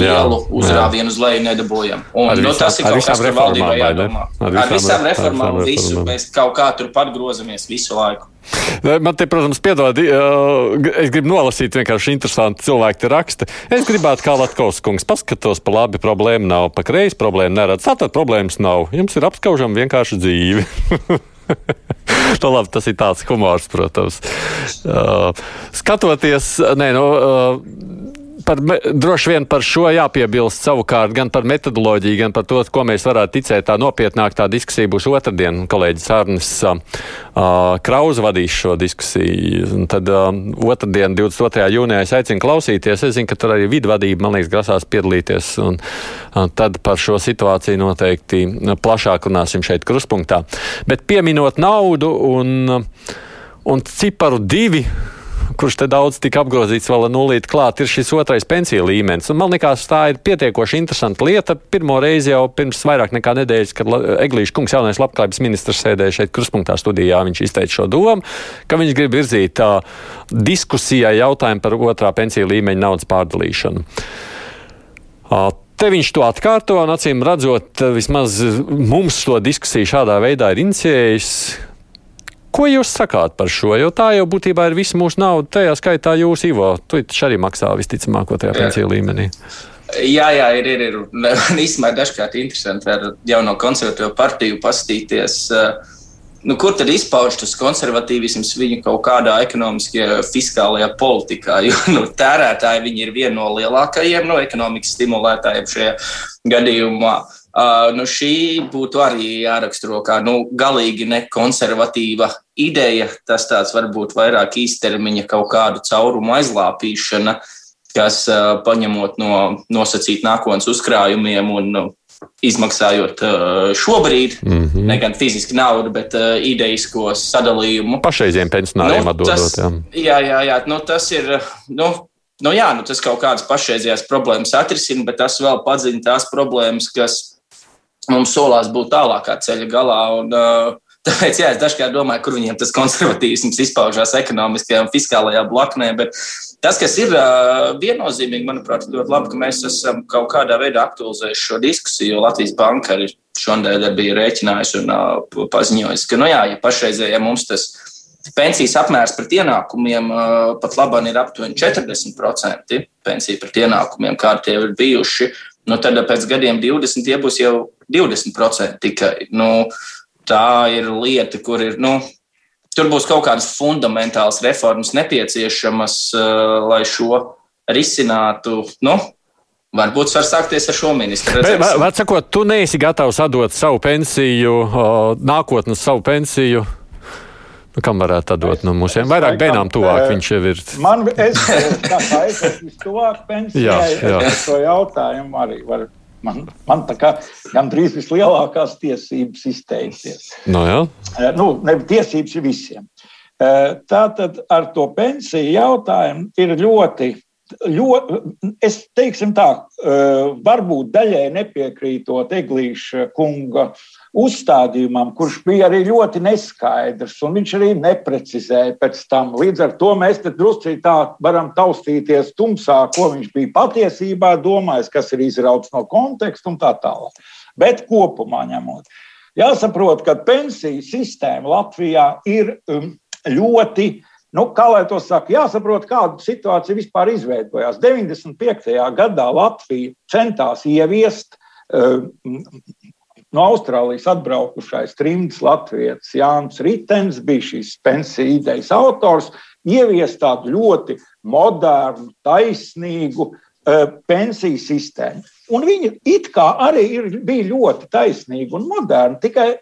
lielu uzrāvienu uz leju nedabūjam. Un, ar nu, visām, tas ir kaut kas, kas valdībai jādomā. Ar visām, ar visām reformām, visu mēs kaut kā turpat grozamies visu laiku. Man te, protams, piedod, es gribu nolasīt vienkārši interesantu cilvēku te raksta. Es gribētu, kā Latkovs kungs, paskatos pa labi, problēma nav, pa kreisi problēma neredz. Tātad problēmas nav. Jums ir apskaužam vienkārši dzīve. nu, labi, tas ir tāds humors, protams. Uh, skatoties, nē, nu, uh, par, droši vien par šo jāpiebilst savukārt gan par metodoloģiju, gan par to, ko mēs varētu ticēt. Tā nopietnāk tā diskusija būs otrdien. Kolēģis Arnis uh, Krauza vadīs šo diskusiju. Un tad uh, otrdien, 22. jūnijā, es aicinu klausīties. Es zinu, ka tur arī vidvadība, man liekas, grasās piedalīties. Un, uh, tad par šo situāciju noteikti plašāk runāsim šeit kruspunktā. Bet pieminot naudu un, un ciparu divi kurš te daudz tika apgrozīts vēl nulīt klāt, ir šis otrais pensiju līmenis. Un man liekas, tā ir pietiekoši interesanta lieta. Pirmo reizi jau pirms vairāk nekā nedēļas, kad Eglīša kungs, jaunais labklājības ministrs, sēdēja šeit kruspunktā studijā, viņš izteica šo domu, ka viņš grib virzīt uh, diskusijai jautājumu par otrā pensiju līmeņa naudas pārdalīšanu. Uh, Te viņš to atkārto, un acīm redzot, vismaz mums šo diskusiju šādā veidā ir inicijējis. Ko jūs sakāt par šo? Jo tā jau būtībā ir visa mūsu nauda, tajā skaitā jūs, Ivo. Tu arī maksā visticamāk, tajā pensiju līmenī. Jā, jā, ir. ir, ir. Īstenībā dažkārt interesanti ar jauno konservatīvo partiju pastīties. Uh, nu, kur tad izpaužas tas konservatīvisms viņu kaut kādā ekonomiskajā, fiskālajā politikā? Jo nu, tērētāji ir viena no lielākajiem no ekonomikas stimulētājiem šajā gadījumā. Uh, nu, šī būtu arī jāraksturo kā nu, galīgi nekonservatīva ideja. Tas tāds varbūt vairāk īstermiņa kaut kādu caurumu aizlāpīšana, kas uh, paņemot no nosacīt nākotnes uzkrājumiem un nu, izmaksājot uh, šobrīd, mm -hmm. ne gan fiziski naudu, bet uh, idejisko sadalījumu. Pašreiziem pensionāriem nu, atdodot. Tas, jā, jā, jā nu, tas ir. Nu, Nu jā, nu tas kaut kādas pašreizējās problēmas atrisina, bet tas vēl padziļina tās problēmas, kas mums solās būt tālākā ceļa galā. Un, uh, Tāpēc jā, es dažkārt domāju, kur viņiem tas konservatīvisms izpaužās ekonomiskajā un fiskālajā blaknē. Bet tas, kas ir viennozīmīgi, manuprāt, ļoti labi, ka mēs esam kaut kādā veidā aktualizējuši šo diskusiju, Latvijas banka arī šonadēļ bija rēķinājusi un paziņojusi, ka, nu jā, ja pašreizējā ja mums tas pensijas apmērs pret ienākumiem pat labāk ir aptuveni 40% pensiju pret ienākumiem, kādi tie ir bijuši, nu tad pēc gadiem 20 tie būs jau 20% tikai. Nu, tā ir lieta, kur ir. Nu, Tur būs kaut kādas fundamentālas reformas nepieciešamas, uh, lai šo risinātu. Nu, Varbūt var sākties ar šo ministru. Sakot, tu neesi gatavs atdot savu pensiju, nākotnes savu pensiju. Nu, kam varētu atdot no mums? Vairāk bērnām tuvāk eh, viņš jau ir. Man, es, kā es esmu tuvāk pensijai, jā, jā. es šo jautājumu arī varu Man, man tā kā gandrīz vislielākās tiesības izteikties. No jā. Eh, nu, ne, tiesības visiem. Eh, tātad ar to pensiju jautājumu ir ļoti ļoti, es teiksim tā, eh, varbūt daļai nepiekrītot Eglīša kunga uzstādījumam, kurš bija arī ļoti neskaidrs, un viņš arī neprecizēja pēc tam. Līdz ar to mēs te drusku tā varam taustīties tumsā, ko viņš bija patiesībā domājis, kas ir izrauts no konteksta un tā tālāk. Bet kopumā ņemot, jāsaprot, ka pensiju sistēma Latvijā ir um, ļoti Nu, kā lai to saka, jāsaprot, kāda situācija vispār izveidojās. 95. gadā Latvija centās ieviest uh, no Austrālijas atbraukušais trimds Latvijas Jānis Ritens, bija šīs pensiju idejas autors, ieviest tādu ļoti modernu, taisnīgu uh, pensiju sistēmu. Un viņi it kā arī ir, bija ļoti taisnīgi un moderni, tikai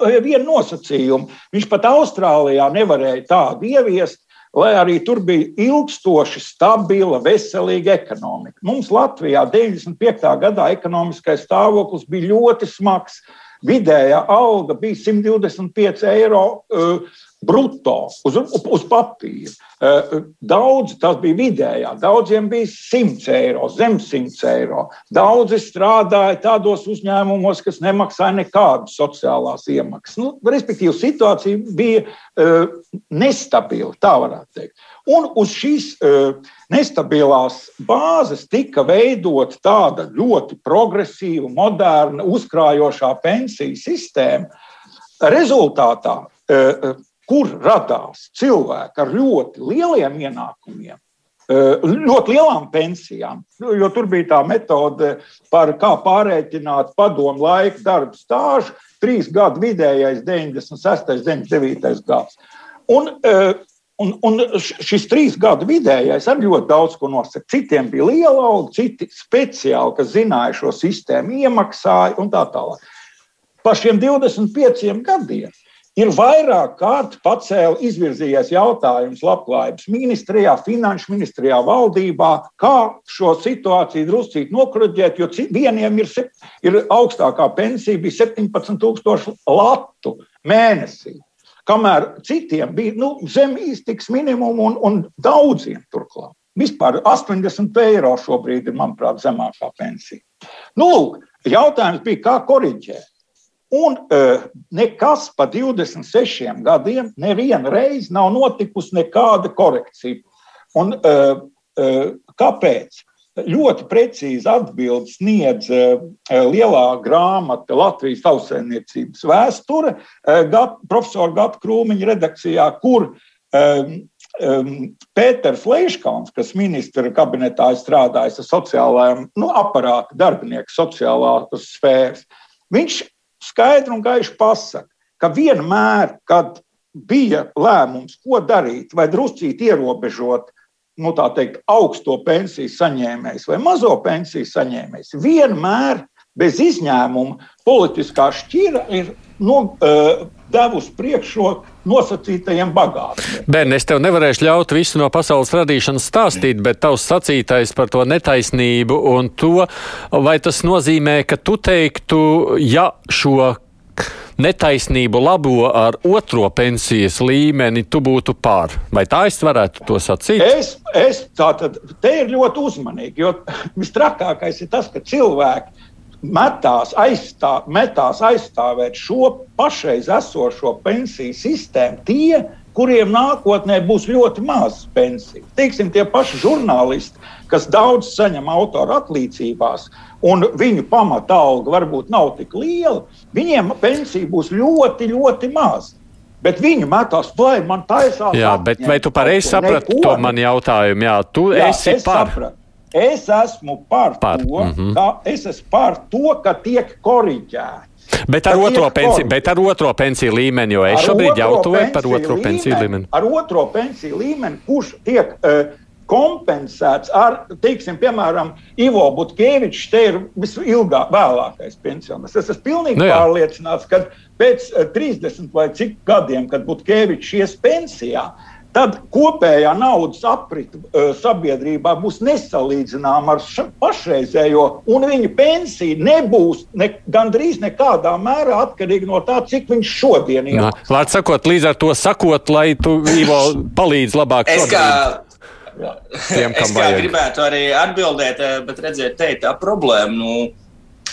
vienu nosacījumu. Viņš pat Austrālijā nevarēja tādu ieviest, lai arī tur bija ilgstoši stabila, veselīga ekonomika. Mums Latvijā 95. gadā ekonomiskais stāvoklis bija ļoti smags. Vidējā alga bija 125 eiro uh, brutto uz, uz papīra. Eh, daudz tas bija vidējā, daudziem bija 100 eiro, zem 100 eiro. Daudzi strādāja tādos uzņēmumos, kas nemaksāja nekādas sociālās iemaksas. Nu, respektīvi, situācija bija uh, nestabila, tā varētu teikt. Un uz šīs uh, nestabilās bāzes tika veidot tāda ļoti progresīva, moderna, uzkrājošā pensiju sistēma. Rezultātā uh, kur radās cilvēki ar ļoti lieliem ienākumiem, eh, ļoti lielām pensijām, jo tur bija tā metode, par kā pārreikināt padomu laiku darba stāžu, trīs gadu vidējais, 96, 99 gads. Un, eh, Un, un šis trīs gadu vidējais arī ļoti daudz ko nosaka. Citiem bija liela alga, citi speciāli, kas zināja šo sistēmu, iemaksāja un tā tālāk. Par šiem 25 gadiem ir vairāk kārt pacēla izvirzījies jautājums labklājības ministrijā, finanšu ministrijā, valdībā, kā šo situāciju druscīt nokruģēt, jo vieniem ir, ir augstākā pensija bija 17,000 latu mēnesī. kamēr citiem bija nu, zem iztiks minimumu un, un daudziem turklāt. Vispār 80 eiro šobrīd ir, manuprāt, zemākā pensija. Nu, jautājums bija, kā koriģēt. Un uh, nekas pa 26 gadiem nevienu reizi nav notikusi nekāda korekcija. Un, uh, uh, kāpēc? Ļoti precīzi atbild sniedz lielā grāmata Latvijas tautsēmniecības vēsture, Gap, profesora Gata Krūmiņa redakcijā, kur Pēters Leiškons, kas ministra kabinetā strādājis ar sociālajiem nu, aparātu darbinieku sociālās sfēras, viņš skaidri un gaiši pasaka, ka vienmēr, kad bija lēmums, ko darīt, vai druscīt ierobežot nu, teikt, augsto pensiju saņēmējs vai mazo pensiju saņēmējs, vienmēr bez izņēmuma politiskā šķira ir nu, uh, devusi priekšroku nosacītajiem bagātiem. Ben, es tev nevarēšu ļaut visu no pasaules radīšanas stāstīt, bet tavs sacītais par to netaisnību un to, vai tas nozīmē, ka tu teiktu, ja šo netaisnību labo ar otro pensijas līmeni, tu būtu pār. Vai tā es varētu to sacīt? Es, es tā tad, te ir ļoti uzmanīgi, jo vistrakākais ir tas, ka cilvēki metās, aizstā, metās aizstāvēt šo pašreiz esošo pensiju sistēmu, tie, kuriem nākotnē būs ļoti maz pensiju. Teiksim, tie paši žurnālisti, kas daudz saņem autora atlīdzībās, un viņu pamata alga varbūt nav tik liela, viņiem pensija būs ļoti, ļoti maza. Bet viņi metās plēni, man taisās. Jā, bet vai tu pareizi saprati to man jautājumu? Jā, tu jā, esi par. Sapratu. Es esmu par, par. to, mm -hmm. ka, es esmu par to, ka tiek koriģēts. Bet ar, otro pensiju, bet ar otro pensiju līmeni, jo es šobrīd jautāju par otro līmeni, pensiju līmeni. Ar otro pensiju līmeni, kurš tiek uh, kompensēts ar, teiksim, piemēram, Ivo Butkevičs, te ir visilgāk, vēlākais pensionārs. Es esmu pilnīgi nu jā. pārliecināts, ka pēc 30 vai cik gadiem, kad Butkevičs ies pensijā, uh, tad kopējā naudas aprita uh, sabiedrībā būs nesalīdzināma ar pašreizējo, un viņa pensija nebūs ne, gandrīz nekādā mērā atkarīga no tā, cik viņš šodien ir. Vārds sakot, līdz ar to sakot, lai tu Ivo palīdz labāk. Es kā, Tiem, es kā vajag. gribētu arī atbildēt, bet redzēt, te ir tā problēma. Nu,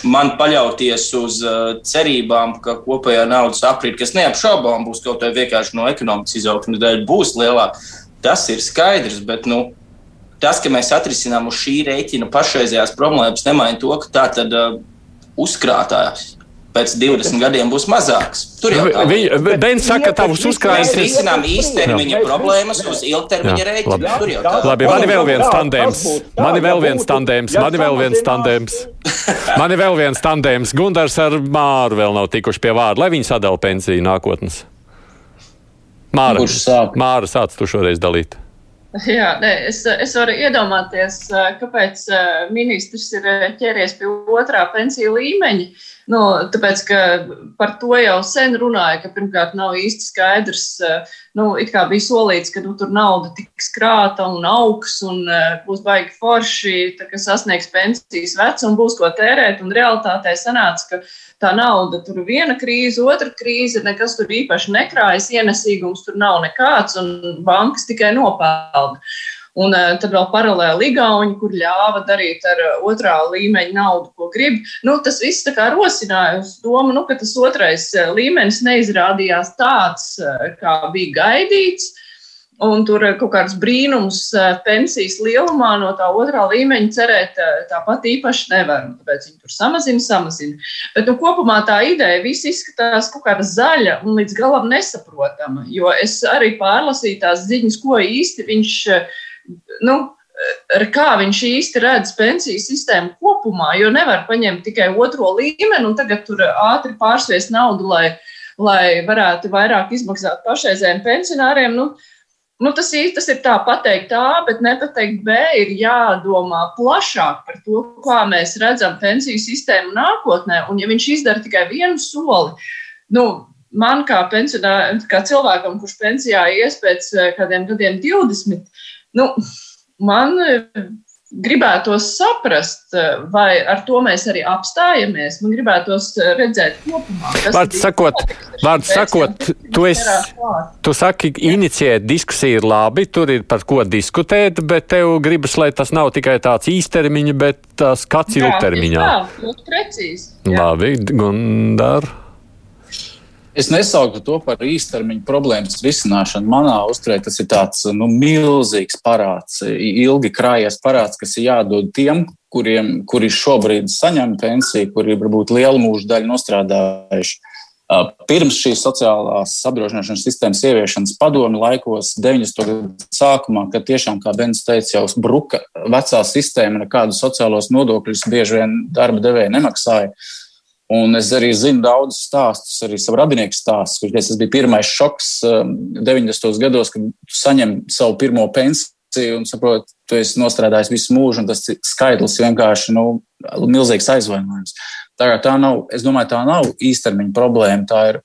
man paļauties uz uh, cerībām, ka kopējā naudas aprīte, kas neapšaubām būs kaut kāda vienkārši no ekonomikas izaugsmes dēļ, būs lielāka. Tas ir skaidrs, bet nu, tas, ka mēs atrisinām uz šī rēķina pašreizējās problēmas, nemaina to, ka tā tad uh, uzkrātājs pēc 20 gadiem būs mazāks. Tur jau tā ir. Bens saka, ka tavs uzkrājums ir. Mēs risinām īstermiņa problēmas uz ilgtermiņa rēķina. Tur jau tā. Labi, man ir vēl viens tandēms. Man ir vēl viens tandēms. Man ir vēl viens tandēms. Man ir vēl viens tandēms. Gundars ar Māru vēl nav tikuši pie vārda, lai viņi sadala pensiju nākotnes. Māra, Kurš sāk? Māra, sāc tu šoreiz dalīt. Jā, nē, es, es varu iedomāties, kāpēc ministrs ir ķēries pie otrā pensiju līmeņa. Nu, tāpēc, ka par to jau sen runāja, ka pirmkārt nav īsti skaidrs, nu, it kā bija solīts, ka nu, tur nauda tiks krāta un augs un būs baigi forši, tā, ka sasniegs pensijas vecumu, būs ko tērēt. Un realitātē sanāca, ka tā nauda tur viena krīze, otra krīze, nekas tur īpaši nekrājas, ienesīgums tur nav nekāds un bankas tikai nopelna. Un uh, tad vēl paralēli Igauni, kur ļāva darīt ar uh, otrā līmeņa naudu, ko grib. Nu, tas viss rosināja uz domu, nu, ka tas otrais uh, līmenis neizrādījās tāds, kā bija gaidīts. Un tur kaut kāds brīnums pensijas lielumā no tā otrā līmeņa cerēt tāpat īpaši nevar. Tāpēc viņi tur samazina, samazina. Bet nu, kopumā tā ideja viss izskatās kaut kāda zaļa un līdz galam nesaprotama. Jo es arī pārlasīju tās ziņas, ko īsti viņš nu, kā viņš īsti redz pensiju sistēmu kopumā, jo nevar paņemt tikai otro līmeni un tagad tur ātri pārsviest naudu, lai, lai varētu vairāk izmaksāt pašreizējiem pensionāriem. Nu, Nu, tas, tas ir tā pateikt A, bet nepateikt B. Ir jādomā plašāk par to, kā mēs redzam pensiju sistēmu nākotnē. Un, ja viņš izdara tikai vienu soli, nu, man kā, kā cilvēkam, kurš pensijā ies pēc kādiem gadiem 20, nu, man gribētos saprast, vai ar to mēs arī apstājamies. Man gribētos redzēt kopumā. Vārds sakot, vārds sakot tu, esi, tu saki, inicijēt diskusiju ir labi, tur ir par ko diskutēt, bet tev gribas, lai tas nav tikai tāds īstermiņa, bet tas kāds ilgtermiņā. Jā, ļoti precīzi. Jā. Labi, Gundar. Es nesauktu to par īstermiņa problēmas risināšanu. Manā uzturē tas ir tāds nu, milzīgs parāds, ilgi krājies parāds, kas ir jādod tiem, kuriem, kuri šobrīd saņem pensiju, kuri varbūt lielu mūžu daļu nostrādājuši. Pirms šīs sociālās apdrošināšanas sistēmas ieviešanas padomi laikos, 90. gadu sākumā, kad tiešām, kā Bens teica, jau bruka vecā sistēma, nekādus sociālos nodokļus bieži vien darba devēja nemaksāja. Un es arī zinu daudzus stāstus, arī savu radinieku stāstus, kurš tas bija pirmais šoks 90. Um, gados, kad tu saņem savu pirmo pensiju un saproti, tu esi nostrādājis visu mūžu, un tas skaitlis vienkārši nu, milzīgs aizvainojums. Tā, tā nav, es domāju, tā nav īstermiņa problēma. Tā ir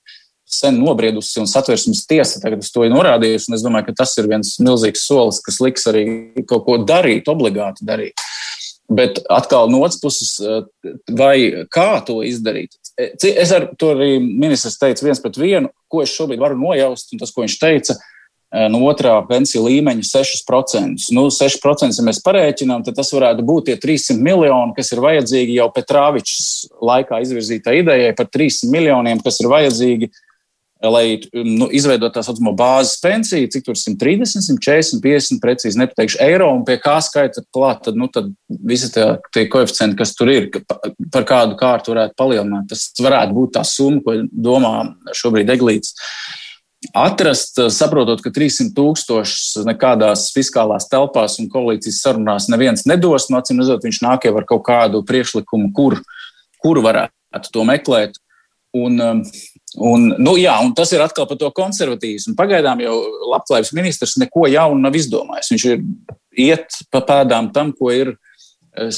sen nobriedusi un satversmes tiesa tagad uz to ir norādījusi. Es domāju, ka tas ir viens milzīgs solis, kas liks arī kaut ko darīt, obligāti darīt. Bet atkal no otras puses, eh, vai kā to izdarīt? Eh, es ar to arī ministrs teica viens pret vienu, ko es šobrīd varu nojaust, un tas, ko viņš teica, eh, no otrā pensiju līmeņa 6%. Nu, 6% ja mēs parēķinām, tad tas varētu būt tie 300 miljoni, kas ir vajadzīgi jau Petrāvičs laikā izvirzītai idejai par 300 miljoniem, kas ir vajadzīgi lai nu, izveidotu tā saucamo bāzes pensiju, cik tur 130, 140, 50, precīzi nepateikšu eiro, un pie kā skaita klāt, tad, nu, tad visi tie, tie koeficienti, kas tur ir, par kādu kārtu varētu palielināt. Tas varētu būt tā summa, ko domā šobrīd Eglīts. Atrast, saprotot, ka 300 tūkstošus nekādās fiskālās telpās un koalīcijas sarunās neviens nedos, no acīm redzot, viņš nāk jau ar kaut kādu priekšlikumu, kur, kur varētu to meklēt. Un, um, un, nu, jā, un tas ir atkal par to konservatīvismu. Pagaidām jau labklājības ministrs neko jaunu nav izdomājis. Viņš ir iet pa pēdām tam, ko ir, eh,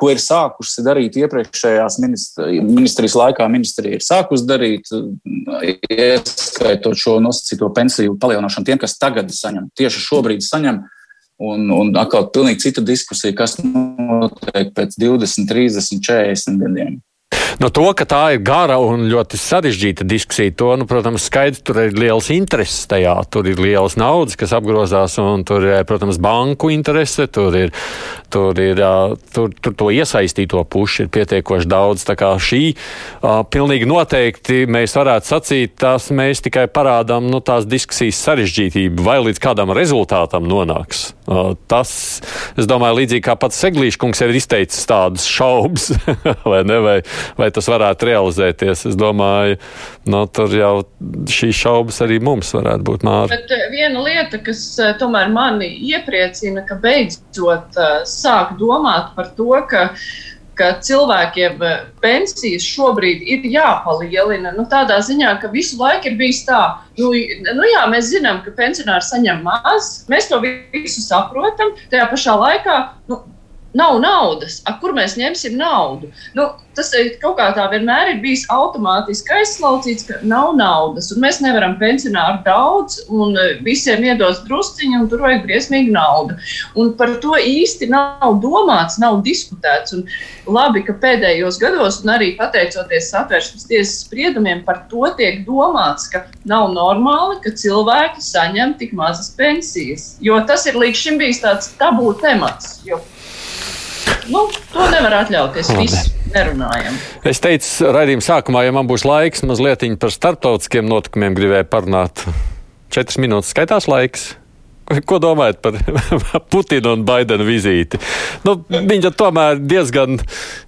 ko ir sākusi darīt iepriekšējās ministrijas laikā. Ministrija ir sākusi darīt, ieskaitot šo nosacīto pensiju palielināšanu tiem, kas tagad saņem, tieši šobrīd saņem. Un, un atkal pilnīgi cita diskusija, kas notiek pēc 20, 30, 40 gadiem. No to, ka tā ir gara un ļoti sarežģīta diskusija, to, nu, protams, skaidrs, tur ir liels intereses tajā. Tur ir liels naudas, kas apgrozās, un tur ir, protams, banku interese, tur ir, tur ir tur, tur to iesaistīto pušu ir pietiekoši daudz. Tā kā šī pilnīgi noteikti mēs varētu sacīt, tās mēs tikai parādām nu, tās diskusijas sarežģītību, vai līdz kādam rezultātam nonāks. Tas, es domāju, līdzīgi kā pats Seglīšs kungs ir izteicis tādas šaubas, vai ne, vai, vai tas varētu realizēties. Es domāju, no, tur jau šīs šaubas arī mums varētu būt māra. Bet viena lieta, kas tomēr mani iepriecina, ka beidzot sāk domāt par to, ka ka cilvēkiem pensijas šobrid ir jāpalielina. Nu, tādā ziņā, ka visu laiku ir bijis tā, nu, nu jā, mēs zinām, ka pensionāri saņem maz, mēs to visu saprotam. Tajā pašā laikā nu, nav naudas. A, kur mēs ņemsim naudu? Nu, tas kaut kā tā vienmēr ir bijis automātiski aizslaucīts, ka nav naudas. Mēs nevaram pensionāru daudz, un e, visiem iedos drusciņu, un tur vajag briesmīgi naudu. Un par to īsti nav domāts, nav diskutēts. Un labi, ka pēdējos gados, un arī pateicoties satversmes tiesas spriedumiem, par to tiek domāts, ka nav normāli, ka cilvēki saņem tik mazas pensijas. Jo tas ir līdz šim bijis tāds tabū temats. Jo Nu, to nevar atļauties. Visi nerunājam. Es teicu, raidījuma sākumā, ja man būs laiks, mazliet par starptautiskiem notikumiem gribēju parunāt. Četras minūtes skaitās laiks. Ko domājat par Putina un Baidena vizīti? Nu, viņa tomēr diezgan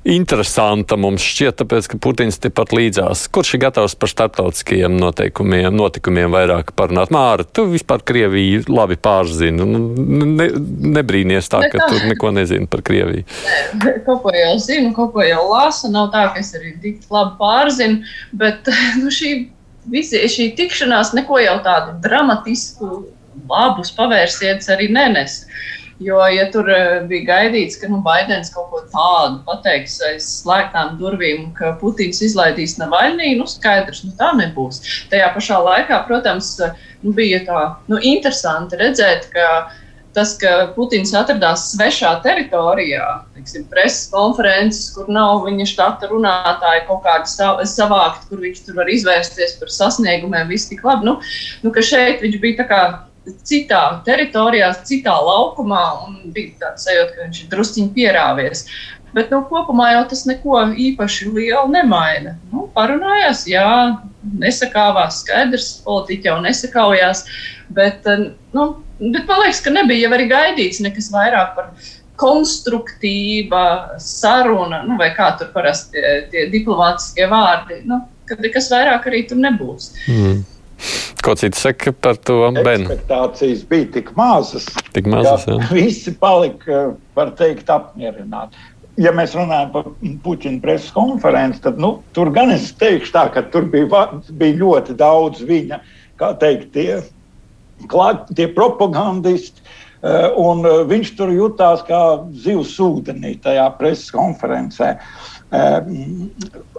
interesanta mums šķiet, tāpēc, ka Putins tepat līdzās. Kurš ir gatavs par starptautiskajiem notikumiem vairāk parunāt? Māra, tu vispār Krieviju labi pārzini. Nu, ne, nebrīnies tā, ka tu neko nezini par Krieviju. Kaut ko jau zinu, kaut ko jau lasu. Nav tā, ka es arī tik labi pārzinu, bet nu, šī, visi, šī tikšanās neko jau tādu dramatisku labus pavērsienus arī nenes. Jo, ja tur eh, bija gaidīts, ka nu, Baidens kaut ko tādu pateiks aiz slēgtām durvīm, ka Putins izlaidīs Navaļnī, nu skaidrs, nu tā nebūs. Tajā pašā laikā, protams, nu, bija tā nu, interesanti redzēt, ka tas, ka Putins atradās svešā teritorijā, teiksim, preses konferences, kur nav viņa štata runātāja kaut kāda savākt, kur viņš tur var izvērsties par sasniegumiem, viss tik labi. Nu, nu, ka šeit viņš bija tā kā citā teritorijā, citā laukumā, un bija tāds sajūta, ka viņš ir drusciņi pierāvies. Bet nu, kopumā jau tas neko īpaši lielu nemaina. Nu, parunājās, jā, nesakāvās, skaidrs, politiķi jau nesakaujās. Bet, eh, nu, bet man liekas, ka nebija arī gaidīts nekas vairāk par konstruktīva saruna, nu, vai kā tur parasti tie, tie diplomātiskie vārdi. Nu, kad nekas vairāk arī tur nebūs. Mm. Ko cits saka par to? Expectācijas bija tik mazas, tik mazas ka visi palika, var teikt, apmierināti ja mēs runājam par Puķina preses konferenci, tad nu, tur gan es teikšu, tā, ka tur bija, bija ļoti daudz viņa, kā teikt, tie, klāt, tie propagandisti. Eh, un eh, viņš tur jutās kā zivs ūdenī tajā preses konferencē.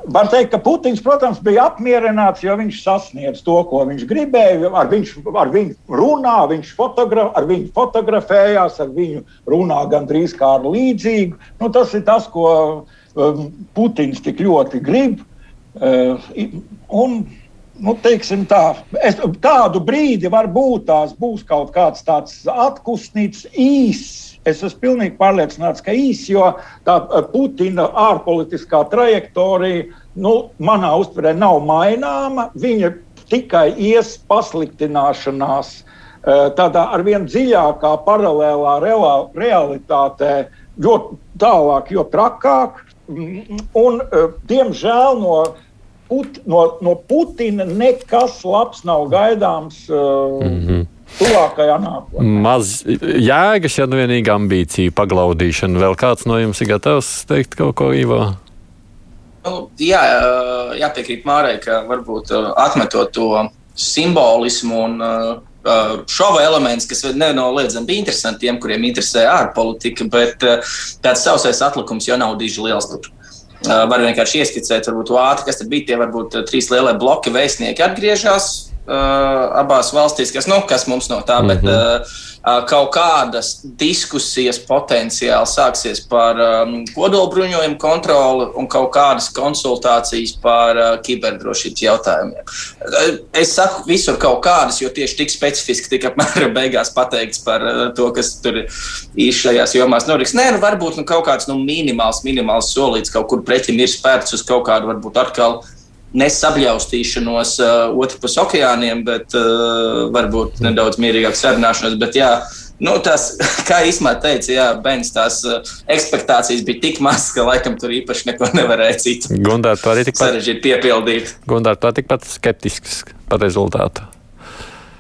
Var teikt, ka Putins, protams, bija apmierināts, jo viņš sasniedz to, ko viņš gribēja. Ar, viņš, ar viņu runā, viņš fotogra, ar viņu fotografējās, ar viņu runā gandrīz kā ar līdzīgu. Nu, tas ir tas, ko um, Putins tik ļoti grib. Uh, un, nu, tā, es, tādu brīdi var būt tās būs kaut kāds tāds atkustnīts īss Es esmu pilnīgi pārliecināts, ka īsi, jo tā eh, Putina ārpolitiskā trajektorija nu, manā uztverē nav maināma. Viņa tikai ies pasliktināšanās eh, tādā arvien dziļākā paralēlā realitātē, jo tālāk, jo trakāk. Un, eh, diemžēl no, Put, no, no Putina nekas labs nav gaidāms. Mm -hmm tuvākajā nākotnē. Maz jēgas, ja nu vienīgi ambīcija paglaudīšana. Vēl kāds no jums ir gatavs teikt kaut ko īvā? Nu, jā, jāpiekrīt Mārai, ka varbūt atmetot to simbolismu un šova elements, kas nenoliedzami bija interesanti tiem, kuriem interesē ārpolitika, bet tāds sausais atlikums jau nav diži liels. Tur. Var vienkārši ieskicēt, varbūt ātri, kas tur bija. Tie varbūt trīs lielie bloki vēstnieki atgriežas, uh, abās valstīs, kas, nu, kas mums no tā, mm -hmm. bet uh, kaut kādas diskusijas potenciāli sāksies par um, kodolbruņojumu kontroli un kaut kādas konsultācijas par uh, kiberdrošības jautājumiem. Es saku visur kaut kādas, jo tieši tik specifiski tika apmēram beigās pateikts par uh, to, kas tur īsti šajās jomās noriks. Nē, nu, varbūt nu, kaut kāds nu, minimāls, minimāls solīts kaut kur pretim ir spērts uz kaut kādu varbūt atkal nesabļaustīšanos uh, otrpus okeāniem, bet uh, varbūt nedaudz mierīgāk sarunāšanos. Bet, jā, Nu, tas, kā īstenībā teica, jā, Bens, tās uh, expectācijas bija tik mazas, ka laikam tur īpaši neko nevarēja citu. Gundārs to arī tikpat sarežģīti piepildīt. Gundārs to tikpat skeptisks par rezultātu.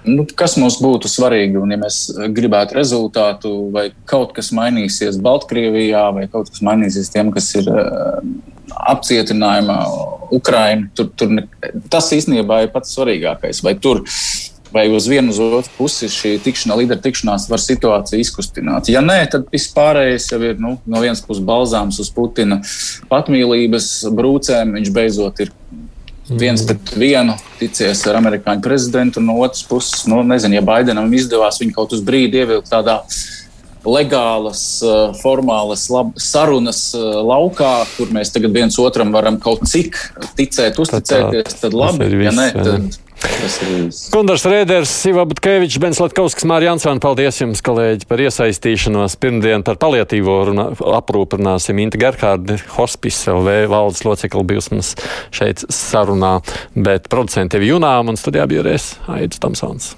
Nu, kas mums būtu svarīgi, un ja mēs gribētu rezultātu, vai kaut kas mainīsies Baltkrievijā, vai kaut kas mainīsies tiem, kas ir uh, apcietinājumā, Ukraina. Tur, tur ne, tas īstenībā ir pats svarīgākais. Vai tur vai uz vienu uz otru pusi šī tikšanās, līderu tikšanās var situāciju izkustināt. Ja nē, tad viss pārējais jau ir nu, no vienas puses balzāms uz Putina patmīlības brūcēm. Viņš beidzot ir viens mhm. pret vienu ticies ar amerikāņu prezidentu, no otras puses, nu, nezinu, ja Baidenam izdevās viņu kaut uz brīdi ievilkt tādā legālas, eh, formālas lab, sarunas eh, laukā, kur mēs tagad viens otram varam kaut cik ticēt, uzticēties, tad labi. Ja nē, tad Kundars Rēders, Iva Butkevičs, Bens Latkovskis, Mārija Ansvana, paldies jums, kolēģi, par iesaistīšanos. Pirmdien par paliatīvo runā, aprūpu runāsim Inta Gerhārdi, hospice LV valdes locekli bijis mums šeit sarunā, bet producenti tevi junām un studijā bija Rēs Aidis Tamsons.